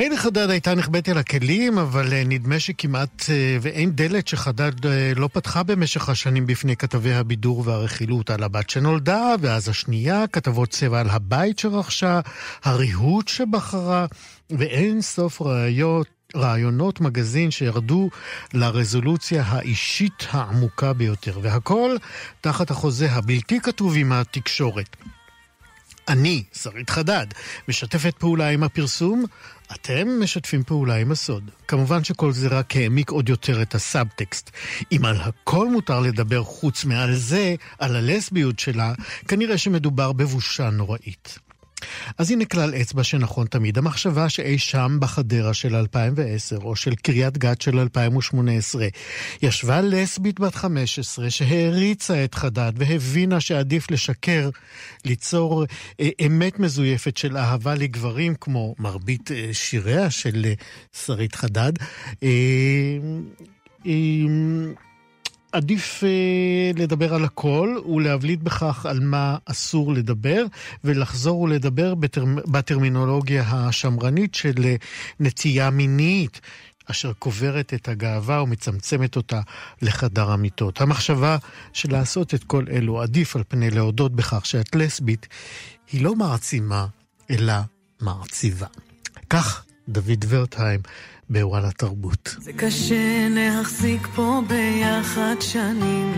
מילא חדד הייתה נחבאת אל הכלים, אבל אה, נדמה שכמעט אה, ואין דלת שחדד אה, לא פתחה במשך השנים בפני כתבי הבידור והרכילות על הבת שנולדה, ואז השנייה, כתבות צבע על הבית שרכשה, הריהוט שבחרה, ואין סוף ראיות רעיונות מגזין שירדו לרזולוציה האישית העמוקה ביותר, והכל תחת החוזה הבלתי כתוב עם התקשורת. אני, שרית חדד, משתפת פעולה עם הפרסום, אתם משתפים פעולה עם הסוד. כמובן שכל זה רק העמיק עוד יותר את הסאבטקסט. אם על הכל מותר לדבר חוץ מעל זה, על הלסביות שלה, כנראה שמדובר בבושה נוראית. אז הנה כלל אצבע שנכון תמיד. המחשבה שאי שם בחדרה של 2010, או של קריית גת של 2018, ישבה לסבית בת 15 שהעריצה את חדד והבינה שעדיף לשקר, ליצור אה, אמת מזויפת של אהבה לגברים, כמו מרבית אה, שיריה של אה, שרית חדד. אה, עדיף אה, לדבר על הכל ולהבליט בכך על מה אסור לדבר, ולחזור ולדבר בטר... בטרמינולוגיה השמרנית של אה, נטייה מינית. אשר קוברת את הגאווה ומצמצמת אותה לחדר המיטות. המחשבה של לעשות את כל אלו עדיף על פני להודות בכך שאת לסבית, היא לא מעצימה, אלא מעציבה. כך דוד ורטהיים בוואלה תרבות. זה קשה להחזיק פה ביחד שנים,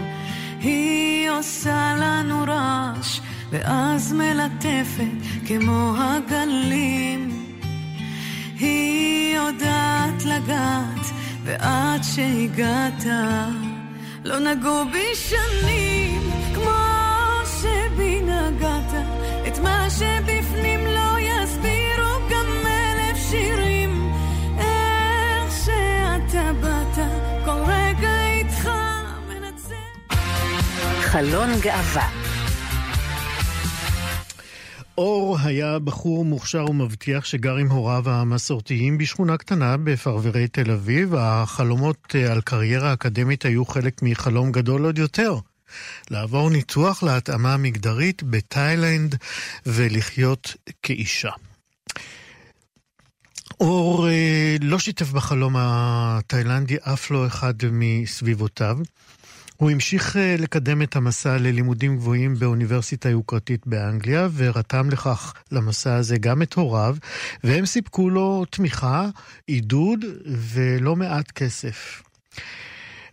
היא עושה לנו רעש, ואז מלטפת כמו הגלים. היא יודעת לגעת, ועד שהגעת, לא נגעו בי שנים, כמו שבי נגעת, את מה שבפנים חלון גאווה אור היה בחור מוכשר ומבטיח שגר עם הוריו המסורתיים בשכונה קטנה בפרברי תל אביב. החלומות על קריירה אקדמית היו חלק מחלום גדול עוד יותר. לעבור ניתוח להתאמה המגדרית בתאילנד ולחיות כאישה. אור אה, לא שיתף בחלום התאילנדי אף לא אחד מסביבותיו. הוא המשיך אה, לקדם את המסע ללימודים גבוהים באוניברסיטה יוקרתית באנגליה, ורתם לכך למסע הזה גם את הוריו, והם סיפקו לו תמיכה, עידוד ולא מעט כסף.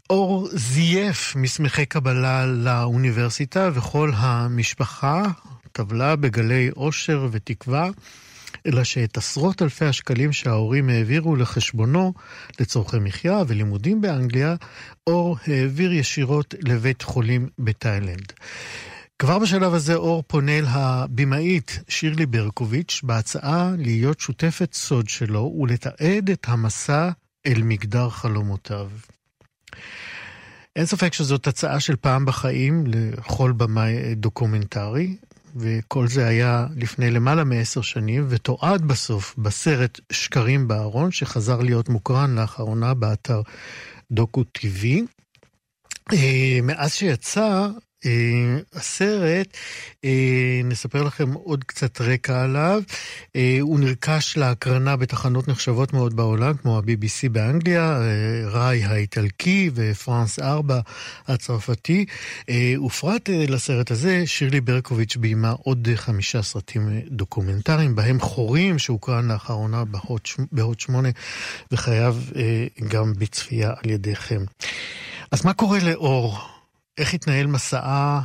אור זייף מסמכי קבלה לאוניברסיטה, וכל המשפחה טבלה בגלי אושר ותקווה. אלא שאת עשרות אלפי השקלים שההורים העבירו לחשבונו לצורכי מחיה ולימודים באנגליה, אור העביר ישירות לבית חולים בתאילנד. כבר בשלב הזה אור פונה אל הבמאית שירלי ברקוביץ' בהצעה להיות שותפת סוד שלו ולתעד את המסע אל מגדר חלומותיו. אין ספק שזאת הצעה של פעם בחיים לכל במאי דוקומנטרי, וכל זה היה לפני למעלה מעשר שנים, ותועד בסוף בסרט שקרים בארון, שחזר להיות מוקרן לאחרונה באתר דוקו טיווי. אה, מאז שיצא, הסרט, אה, נספר לכם עוד קצת רקע עליו. אה, הוא נרכש להקרנה בתחנות נחשבות מאוד בעולם, כמו ה-BBC באנגליה, ראי האיטלקי ופרנס 4 הצרפתי. ופרט לסרט הזה, שירלי ברקוביץ' ביימה עוד חמישה סרטים דוקומנטריים, בהם חורים שהוקרן לאחרונה בהוט שמונה, וחייב גם בצפייה על ידיכם. אז מה קורה לאור? איך התנהל מסעה,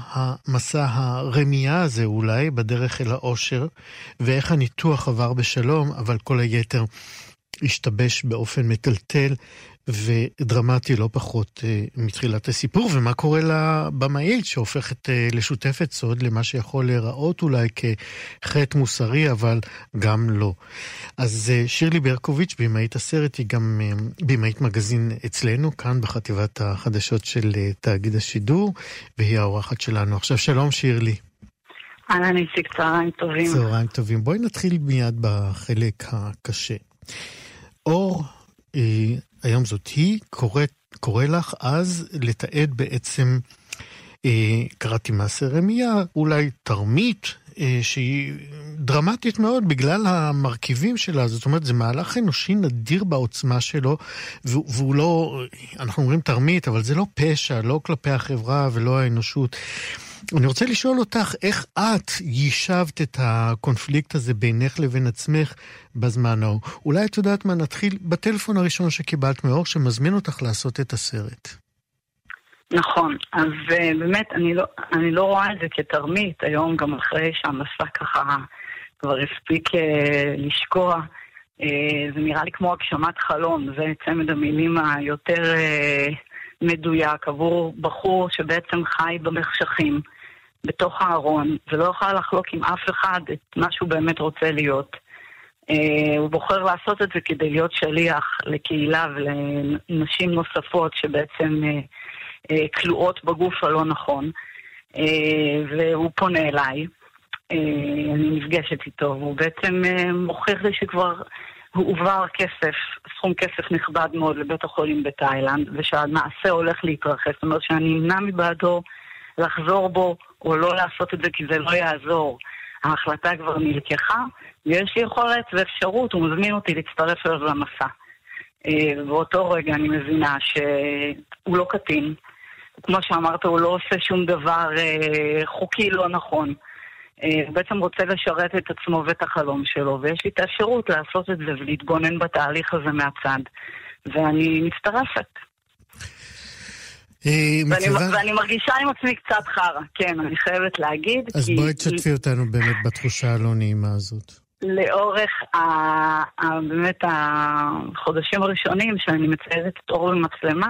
מסע הרמייה הזה אולי, בדרך אל האושר, ואיך הניתוח עבר בשלום, אבל כל היתר השתבש באופן מטלטל ודרמטי לא פחות uh, מתחילת הסיפור, ומה קורה לבמאית שהופכת uh, לשותפת סוד למה שיכול להיראות אולי כחטא מוסרי, אבל גם לא. אז uh, שירלי ברקוביץ', במאית הסרט, היא גם במאית מגזין אצלנו, כאן בחטיבת החדשות של תאגיד השידור, והיא האורחת שלנו. עכשיו, שלום שירלי. אהלן איציק, צהריים טובים. צהריים טובים. בואי נתחיל מיד בחלק הקשה. אור היום זאת היא, קורא, קורא לך אז לתעד בעצם, אה, קראתי מעשה רמייה, אולי תרמית, אה, שהיא דרמטית מאוד בגלל המרכיבים שלה, זאת אומרת, זה מהלך אנושי נדיר בעוצמה שלו, והוא לא, אנחנו אומרים תרמית, אבל זה לא פשע, לא כלפי החברה ולא האנושות. אני רוצה לשאול אותך, איך את יישבת את הקונפליקט הזה בינך לבין עצמך בזמן ההוא? אולי את יודעת מה, נתחיל בטלפון הראשון שקיבלת מאור, שמזמין אותך לעשות את הסרט. נכון, אז uh, באמת, אני לא, אני לא רואה את זה כתרמית, היום גם אחרי שהמסע ככה כבר הספיק uh, לשקוע, uh, זה נראה לי כמו הגשמת חלום, זה צמד המילים היותר מדויק עבור בחור שבעצם חי במחשכים. בתוך הארון, ולא יוכל לחלוק עם אף אחד את מה שהוא באמת רוצה להיות. Uh, הוא בוחר לעשות את זה כדי להיות שליח לקהילה ולנשים נוספות שבעצם uh, uh, כלואות בגוף הלא נכון. והוא פונה אליי, אני נפגשת איתו, והוא בעצם מוכיח לי שכבר הועבר כסף, סכום כסף נכבד מאוד לבית החולים בתאילנד, ושהמעשה הולך להתרחש. זאת אומרת שאני אמנע מבעדו לחזור בו או לא לעשות את זה כי זה לא יעזור. ההחלטה כבר נלקחה, ויש לי יכולת ואפשרות, הוא מזמין אותי להצטרף אליו למסע. אה, באותו רגע אני מבינה שהוא לא קטין. כמו שאמרת, הוא לא עושה שום דבר אה, חוקי לא נכון. אה, הוא בעצם רוצה לשרת את עצמו ואת החלום שלו, ויש לי את האפשרות לעשות את זה ולהתבונן בתהליך הזה מהצד. ואני מצטרפת. אה, ואני, ואני מרגישה עם עצמי קצת חרא, כן, אני חייבת להגיד. אז כי... בואי תשתפי אותנו באמת בתחושה הלא נעימה הזאת. לאורך ה... ה... באמת החודשים הראשונים שאני מציירת את אור במצלמה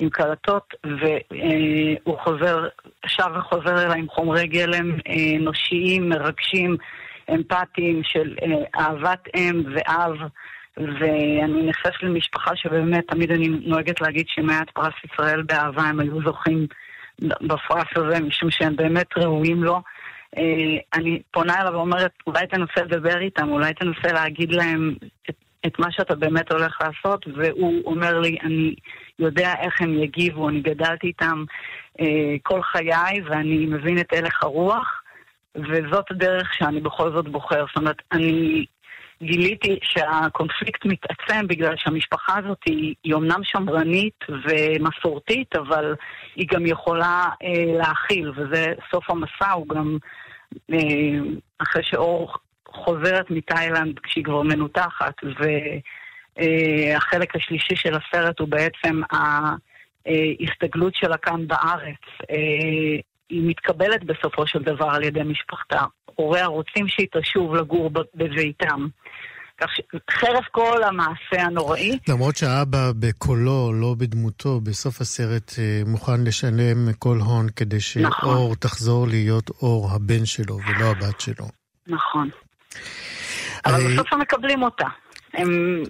עם קלטות, והוא חוזר, שב וחוזר אליי עם חומרי גלם אה, אנושיים, מרגשים, אמפתיים של אה, אהבת אם ואב. ואני נחשפת למשפחה שבאמת, תמיד אני נוהגת להגיד שמעט פרס ישראל באהבה הם היו זוכים בפרס הזה, משום שהם באמת ראויים לו. אני פונה אליו ואומרת, אולי תנסה לדבר איתם, אולי תנסה להגיד להם את, את מה שאתה באמת הולך לעשות, והוא אומר לי, אני יודע איך הם יגיבו, אני גדלתי איתם אה, כל חיי ואני מבין את הלך הרוח, וזאת הדרך שאני בכל זאת בוחר. זאת אומרת, אני גיליתי שהקונפליקט מתעצם בגלל שהמשפחה הזאת היא, היא אומנם שמרנית ומסורתית, אבל היא גם יכולה אה, להכיל, וזה סוף המסע, הוא גם אה, אחרי שאור חוזרת מתאילנד כשהיא כבר מנותחת, והחלק אה, השלישי של הסרט הוא בעצם ההסתגלות שלה כאן בארץ. אה, היא מתקבלת בסופו של דבר על ידי משפחתה. הוריה רוצים שהיא תשוב לגור בביתם. כך שחרף כל המעשה הנוראי... למרות שהאבא בקולו, לא בדמותו, בסוף הסרט אה, מוכן לשלם כל הון כדי שאור נכון. תחזור להיות אור הבן שלו ולא הבת שלו. נכון. אבל אה, בסוף הם מקבלים אותה. הם...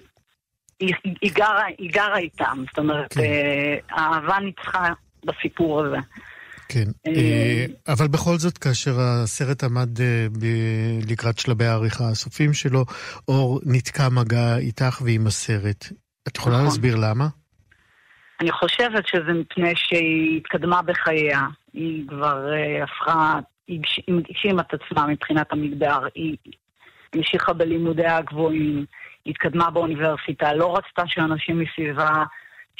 היא, גרה, היא גרה איתם, זאת אומרת, כן. אה, האהבה ניצחה בסיפור הזה. כן, אה, אה, אבל בכל זאת, כאשר הסרט עמד אה, לקראת שלבי העריכה הסופיים שלו, אור נתקע מגע איתך ועם הסרט. את יכולה נכון. להסביר למה? אני חושבת שזה מפני שהיא התקדמה בחייה. היא כבר הפכה, היא הגשימה את עצמה מבחינת המגדר. היא המשיכה בלימודיה הגבוהים, היא התקדמה באוניברסיטה, לא רצתה שאנשים מסביבה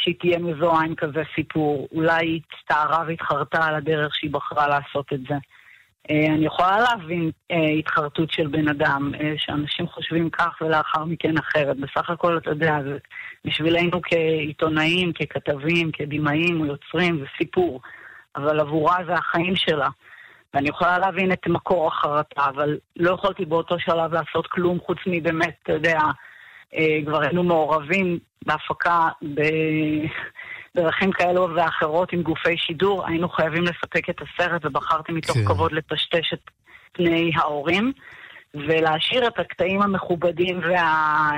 שהיא תהיה מזוהה עם כזה סיפור. אולי היא הצטערה והתחרטה על הדרך שהיא בחרה לעשות את זה. אה, אני יכולה להבין אה, התחרטות של בן אדם, אה, שאנשים חושבים כך ולאחר מכן אחרת. בסך הכל, אתה יודע, זה בשבילנו כעיתונאים, ככתבים, כבימאים או יוצרים, זה סיפור. אבל עבורה זה החיים שלה. ואני יכולה להבין את מקור החרטה, אבל לא יכולתי באותו שלב לעשות כלום חוץ מבאמת, אתה יודע, כבר היינו מעורבים בהפקה בדרכים כאלו ואחרות עם גופי שידור, היינו חייבים לספק את הסרט ובחרתי מתוך כן. כבוד לטשטש את פני ההורים. ולהשאיר את הקטעים המכובדים וה...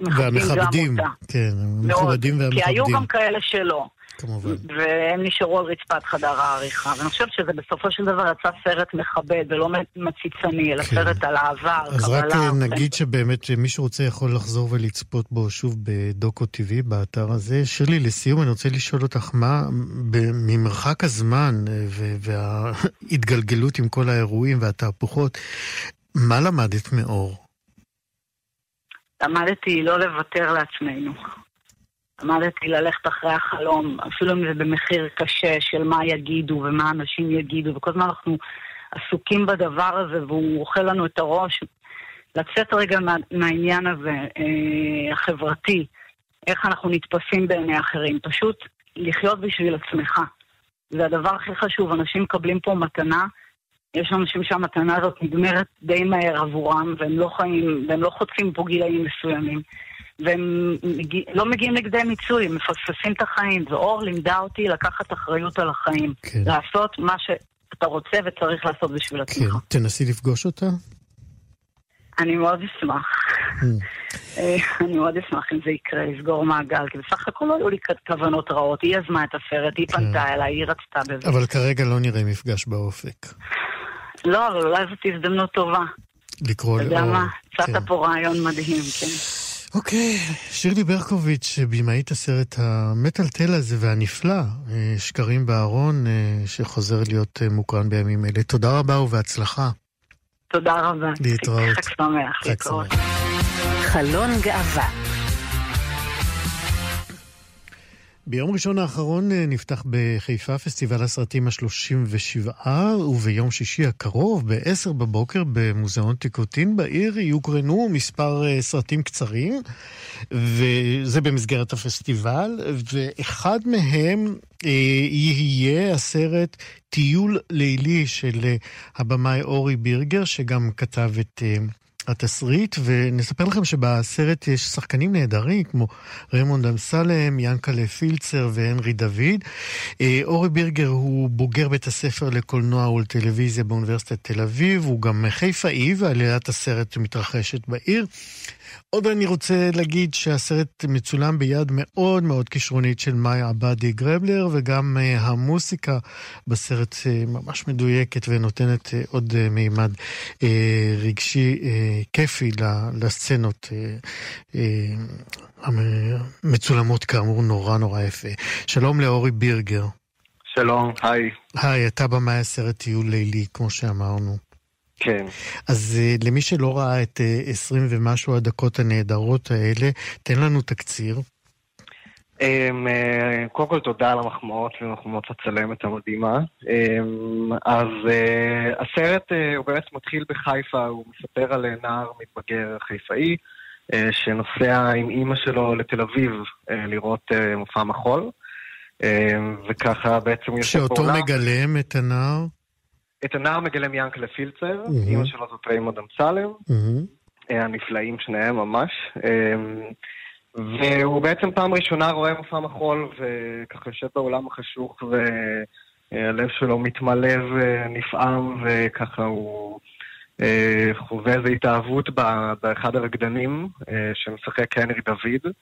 והמכבדים, כן, המכובדים והמכבדים. כי היו גם כאלה שלא. כמובן. והם נשארו על רצפת חדר העריכה. ואני חושבת שזה בסופו של דבר יצא סרט מכבד ולא מציצני, אלא כן. סרט על קבלה. אז רק אה, נגיד שבאמת מי שרוצה יכול לחזור ולצפות בו שוב בדוקו TV, באתר הזה. שירלי, לסיום אני רוצה לשאול אותך, מה ממרחק הזמן אה, וההתגלגלות עם כל האירועים והתהפוכות, מה למדת מאור? למדתי לא לוותר לעצמנו. למדתי ללכת אחרי החלום, אפילו אם זה במחיר קשה של מה יגידו ומה אנשים יגידו, וכל הזמן אנחנו עסוקים בדבר הזה והוא אוכל לנו את הראש. לצאת רגע מה, מהעניין הזה, אה, החברתי, איך אנחנו נתפסים בעיני אחרים, פשוט לחיות בשביל עצמך. זה הדבר הכי חשוב, אנשים מקבלים פה מתנה, יש אנשים שהמתנה הזאת נגמרת די מהר עבורם, והם לא חיים, והם לא חוטפים פה גילאים מסוימים. והם מגיע, לא מגיעים לכדי מיצוי, הם מפספסים את החיים. ואור לימדה אותי לקחת אחריות על החיים. כן. לעשות מה שאתה רוצה וצריך לעשות בשביל עצמך. כן, תנסי לפגוש אותה. אני מאוד אשמח. Mm. אה, אני מאוד אשמח אם זה יקרה, לסגור מעגל, כי בסך הכל לא היו לי כוונות רעות. היא יזמה את הסרט, היא כן. פנתה אליי, היא רצתה בזה. אבל כרגע לא נראה מפגש באופק. לא, אבל אולי זאת הזדמנות טובה. לקרוא לאור. אתה יודע מה? הצעת כן. פה רעיון מדהים, כן. אוקיי, שירלי ברקוביץ', במאית הסרט המטלטל הזה והנפלא, אה, שקרים בארון, אה, שחוזר להיות אה, מוקרן בימים אלה. תודה רבה ובהצלחה. תודה רבה. להתראות. חג שמח. חג שמח. חלון גאווה ביום ראשון האחרון אה, נפתח בחיפה פסטיבל הסרטים ה-37, וביום שישי הקרוב, ב-10 בבוקר, במוזיאון טיקוטין בעיר, יוקרנו מספר אה, סרטים קצרים, וזה במסגרת הפסטיבל, ואחד מהם אה, יהיה הסרט טיול לילי של הבמאי אורי בירגר, שגם כתב את... התסריט, ונספר לכם שבסרט יש שחקנים נהדרים, כמו ריימונד אמסלם, ינקלה פילצר והנרי דוד. אה, אורי בירגר הוא בוגר בית הספר לקולנוע ולטלוויזיה באוניברסיטת תל אביב, הוא גם חיפאי, ועלילת הסרט מתרחשת בעיר. עוד אני רוצה להגיד שהסרט מצולם ביד מאוד מאוד כישרונית של מאי עבאדי גרבלר, וגם uh, המוסיקה בסרט uh, ממש מדויקת ונותנת uh, עוד מימד רגשי כיפי לסצנות uh, uh, מצולמות כאמור נורא נורא יפה. שלום לאורי בירגר. שלום, היי. היי, אתה במאי הסרט טיול לילי, כמו שאמרנו. כן. אז uh, למי שלא ראה את uh, 20 ומשהו הדקות הנהדרות האלה, תן לנו תקציר. Um, uh, קודם כל תודה על המחמאות ומחמאות הצלמת המדהימה. Um, אז הסרט הוא באמת מתחיל בחיפה, הוא מספר על נער מתבגר חיפאי שנוסע עם אימא שלו לתל אביב לראות מופע מחול. Uh, וככה בעצם הוא יושב בעולם. שאותו מגלם את הנער? את הנער מגלם ינקלה פילצר, mm-hmm. אימא שלו זאת ריימוד אמסלם, mm-hmm. הנפלאים שניהם ממש. אמ, והוא בעצם פעם ראשונה רואה מופע מחול, וככה יושב בעולם החשוך, והלב שלו מתמלא ונפעם, וככה הוא אה, חווה איזו התאהבות באחד הרקדנים אה, שמשחק הנרי דוד.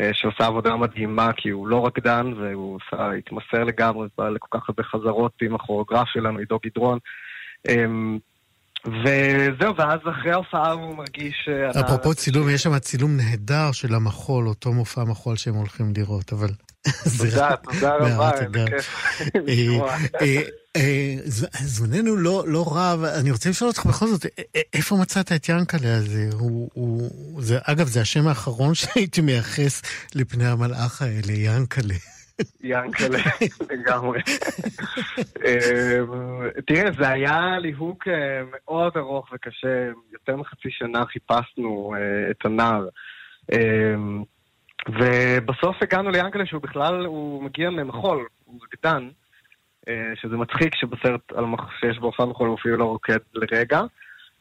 אה, שעושה עבודה מדהימה, כי הוא לא רקדן, והוא עושה, התמסר לגמרי, בא לכל כך הרבה חזרות עם הכוריאוגרף שלנו, עידו גדרון. אמ, וזהו, ואז אחרי ההופעה הוא מרגיש... אה, אפרופו צילום, יש שם צילום נהדר של המחול, אותו מופע מחול שהם הולכים לראות, אבל... תודה, תודה רבה, איזה כיף. אה, זמננו לא, לא רב, אני רוצה לשאול אותך בכל זאת, איפה מצאת את ינקלה הזה? אגב, זה השם האחרון שהייתי מייחס לפני המלאך האלה, ינקלה. ינקלה, לגמרי. אה, תראה, זה היה ליהוק אה, מאוד ארוך וקשה, יותר מחצי שנה חיפשנו את הנער. ובסוף הגענו ליאנקלה שהוא בכלל, הוא מגיע ממחול, הוא רקדן. אה, שזה מצחיק שבסרט על מח... שיש בו הופעה מחול הוא אפילו לא רוקד לרגע.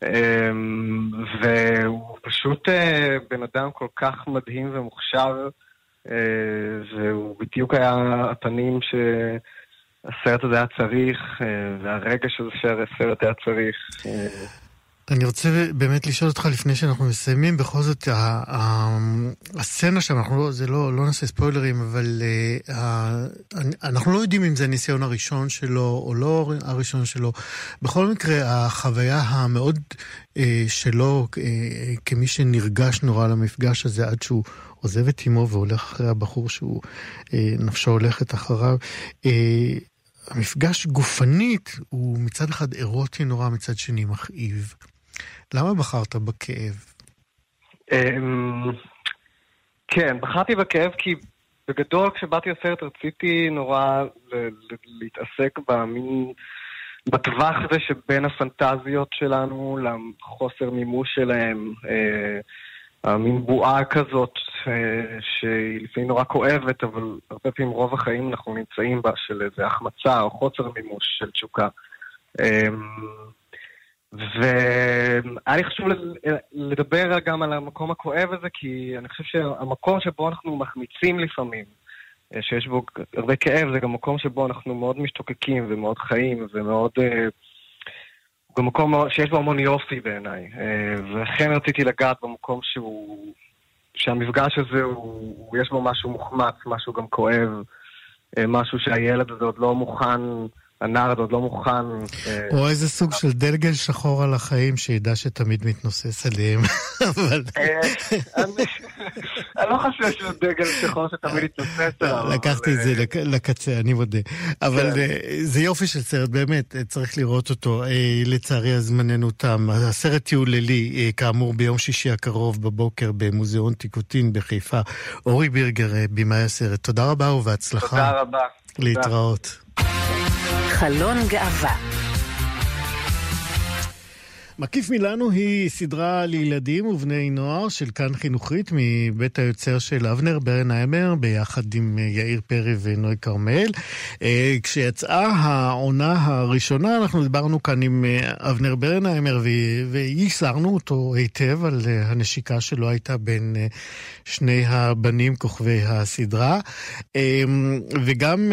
אמ, והוא פשוט אה, בן אדם כל כך מדהים ומוכשר, אה, והוא בדיוק היה הפנים שהסרט הזה היה צריך, והרגע שזה שהסרט היה צריך. אני רוצה באמת לשאול אותך לפני שאנחנו מסיימים, בכל זאת, הסצנה שם, אנחנו לא, זה לא, לא נעשה ספוילרים, אבל uh, אנחנו לא יודעים אם זה הניסיון הראשון שלו או לא הראשון שלו. בכל מקרה, החוויה המאוד uh, שלו, uh, כמי שנרגש נורא למפגש הזה עד שהוא עוזב את אמו והולך אחרי הבחור שהוא, uh, נפשו הולכת אחריו, uh, המפגש גופנית הוא מצד אחד אירוטי נורא, מצד שני מכאיב. למה בחרת בכאב? אמ, כן, בחרתי בכאב כי בגדול כשבאתי לסרט רציתי נורא להתעסק במין... בטווח הזה שבין הפנטזיות שלנו לחוסר מימוש שלהם, אה, המין בועה כזאת אה, שהיא לפעמים נורא כואבת, אבל הרבה פעמים רוב החיים אנחנו נמצאים בה של איזה החמצה או חוסר מימוש של תשוקה. והיה לי חשוב לדבר גם על המקום הכואב הזה, כי אני חושב שהמקום שבו אנחנו מחמיצים לפעמים, אה, שיש בו הרבה כאב, זה גם מקום שבו אנחנו מאוד משתוקקים ומאוד חיים ומאוד... אה, גם מקום שיש בו המון יופי בעיניי. אה, ולכן רציתי לגעת במקום שהוא... שהמפגש הזה, הוא, יש בו משהו מוחמץ, משהו גם כואב, משהו שהילד הזה עוד לא מוכן... הנער עוד לא מוכן. אה, או איזה סוג של דלגל שחור על החיים שידע שתמיד מתנוסס עליהם, אבל... אה, אני לא חושב שזה דגל שחור שתמיד מתנוסס עליו. לקחתי את זה אה, לקצה, אני מודה. אבל כן. זה יופי של סרט, באמת, צריך לראות אותו. לצערי, הזמננו תם. הסרט טיול לילי, כאמור, ביום שישי הקרוב בבוקר במוזיאון טיקוטין בחיפה. אורי בירגר, במאי הסרט. תודה רבה ובהצלחה. תודה רבה. להתראות. חלון גאווה מקיף מילנו היא סדרה לילדים ובני נוער של כאן חינוכית מבית היוצר של אבנר ברנהיימר ביחד עם יאיר פרי ונוי כרמל. אה, כשיצאה העונה הראשונה אנחנו דיברנו כאן עם אה, אבנר ברנהיימר וייסרנו אותו היטב על אה, הנשיקה שלו הייתה בין שני הבנים כוכבי הסדרה. וגם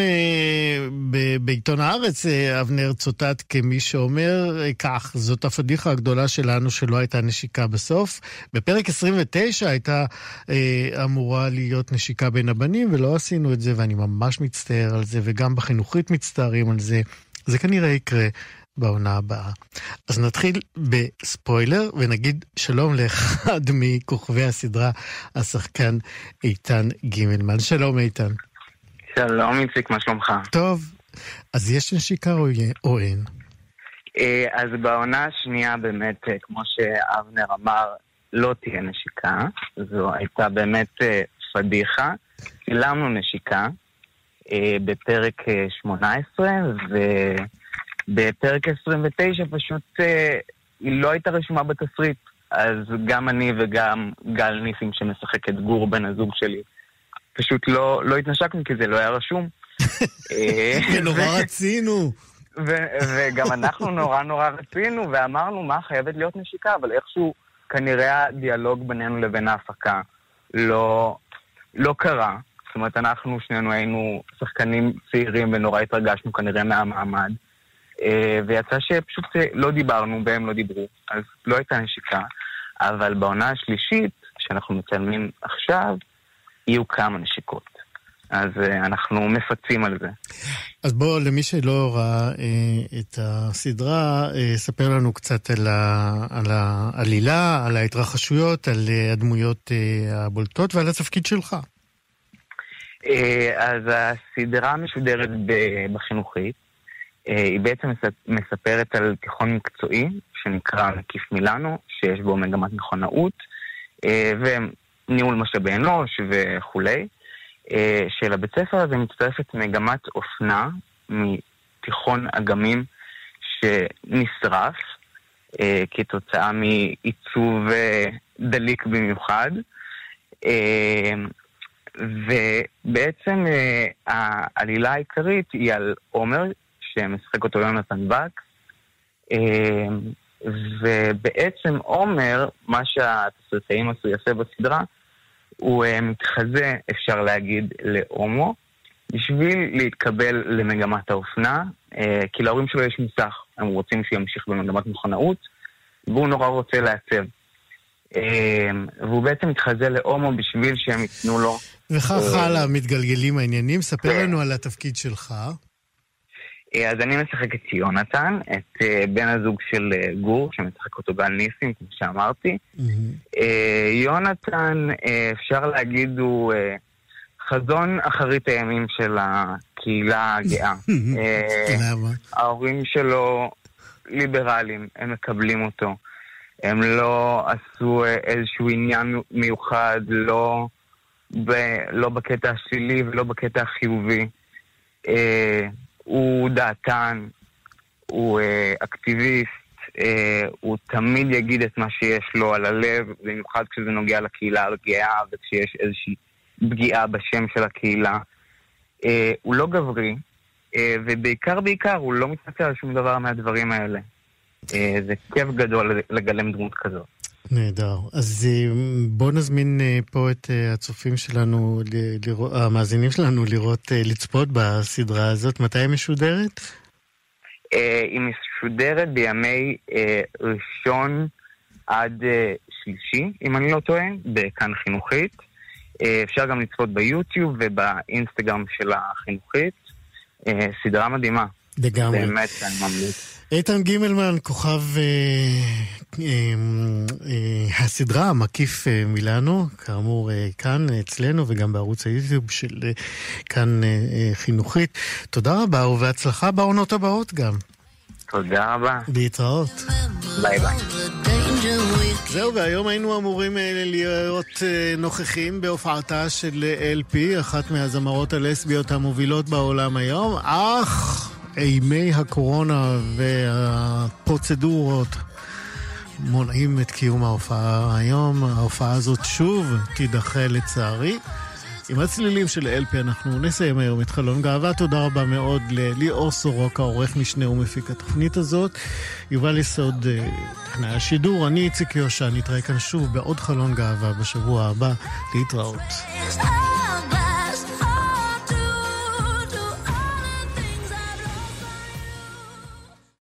בעיתון הארץ אבנר צוטט כמי שאומר כך, זאת הפדיחה הגדולה שלנו שלא הייתה נשיקה בסוף. בפרק 29 הייתה אה, אמורה להיות נשיקה בין הבנים, ולא עשינו את זה, ואני ממש מצטער על זה, וגם בחינוכית מצטערים על זה. זה כנראה יקרה בעונה הבאה. אז נתחיל בספוילר ונגיד שלום לאחד מכוכבי הסדרה, השחקן איתן גימלמן. שלום איתן. שלום איציק, מה שלומך? טוב, אז יש נשיקה או אין? אה, אז בעונה השנייה באמת, אה, כמו שאבנר אמר, לא תהיה נשיקה. זו הייתה באמת אה, פדיחה. צילמנו נשיקה בפרק 18, ו... בפרק 29 פשוט היא לא הייתה רשומה בתסריט. אז גם אני וגם גל ניסים שמשחק את גור בן הזוג שלי, פשוט לא, לא התנשקנו כי זה לא היה רשום. ונורא רצינו. וגם אנחנו נורא נורא רצינו, ואמרנו, מה, חייבת להיות נשיקה, אבל איכשהו כנראה הדיאלוג בינינו לבין ההפקה לא, לא קרה. זאת אומרת, אנחנו שנינו היינו שחקנים צעירים ונורא התרגשנו כנראה מהמעמד. אה, ויצא שפשוט לא דיברנו והם לא דיברו, אז לא הייתה נשיקה. אבל בעונה השלישית, שאנחנו מצלמים עכשיו, יהיו כמה נשיקות. אז uh, אנחנו מפצים על זה. אז בוא, למי שלא ראה uh, את הסדרה, uh, ספר לנו קצת על, ה, על העלילה, על ההתרחשויות, על הדמויות הבולטות ועל התפקיד שלך. אז הסדרה משודרת בחינוכית. אה, היא בעצם מספרת על תיכון מקצועי שנקרא מקיף מילאנו, שיש בו מגמת מכונאות אה, וניהול משאבי אנוש וכולי. אה, שלבית ספר הזה מצטרפת מגמת אופנה מתיכון אגמים שנשרף כתוצאה מעיצוב דליק במיוחד. ובעצם העלילה העיקרית היא על עומר שמשחק אותו יונתן. אמ, ובעצם עומר, מה שהתסריטאים עשו יפה בסדרה, הוא אה, מתחזה, אפשר להגיד, להומו, בשביל להתקבל למגמת האופנה, אה, כי להורים שלו יש מוסך, הם רוצים שהוא ימשיך במגמת מכונאות, והוא נורא רוצה לעצב. אמ, והוא בעצם מתחזה להומו בשביל שהם ייתנו לו... וכך אה, הלאה מתגלגלים העניינים. ספר כן. לנו על התפקיד שלך. אה, אז אני משחק את יונתן, את אה, בן הזוג של אה, גור, שמשחק אותו גל ניסים, כמו שאמרתי. Mm-hmm. יונתן, אפשר להגיד, הוא חזון אחרית הימים של הקהילה הגאה. למה? ההורים שלו ליברליים, הם מקבלים אותו. הם לא עשו איזשהו עניין מיוחד, לא, ב, לא בקטע השלילי ולא בקטע החיובי. הוא דעתן, הוא אה, אקטיביסט, אה, הוא תמיד יגיד את מה שיש לו על הלב, במיוחד כשזה נוגע לקהילה הגאה וכשיש איזושהי פגיעה בשם של הקהילה. אה, הוא לא גברי, אה, ובעיקר בעיקר הוא לא מתנצל על שום דבר מהדברים האלה. אה, זה כיף גדול לגלם דמות כזאת. נהדר. אז אה, בואו נזמין אה, פה את אה, הצופים שלנו, המאזינים שלנו, לראות, לצפות בסדרה הזאת. מתי היא משודרת? היא משודרת בימי ראשון עד שלישי, אם אני לא טועה, בכאן חינוכית. אפשר גם לצפות ביוטיוב ובאינסטגרם של החינוכית. סדרה מדהימה. לגמרי. באמת, אני ממליץ. איתן גימלמן, כוכב אה, אה, אה, הסדרה מקיף אה, מילאנו, כאמור אה, כאן אצלנו וגם בערוץ היוטיוב של אה, כאן אה, אה, חינוכית. תודה רבה ובהצלחה בעונות הבאות גם. תודה רבה. להתראות. ביי ביי. זהו, והיום היינו אמורים אה, להיות אה, נוכחים בהופעתה של LP, אחת מהזמרות הלסביות המובילות בעולם היום, אך... אימי הקורונה והפרוצדורות מונעים את קיום ההופעה היום. ההופעה הזאת שוב תידחה לצערי. עם הצלילים של אלפי אנחנו נסיים היום את חלון גאווה. תודה רבה מאוד לליאור סורוקה, עורך משנה ומפיק התוכנית הזאת. יובל יסוד, אה, טכנאי השידור, אני איציק יושע, נתראה כאן שוב בעוד חלון גאווה בשבוע הבא. להתראות.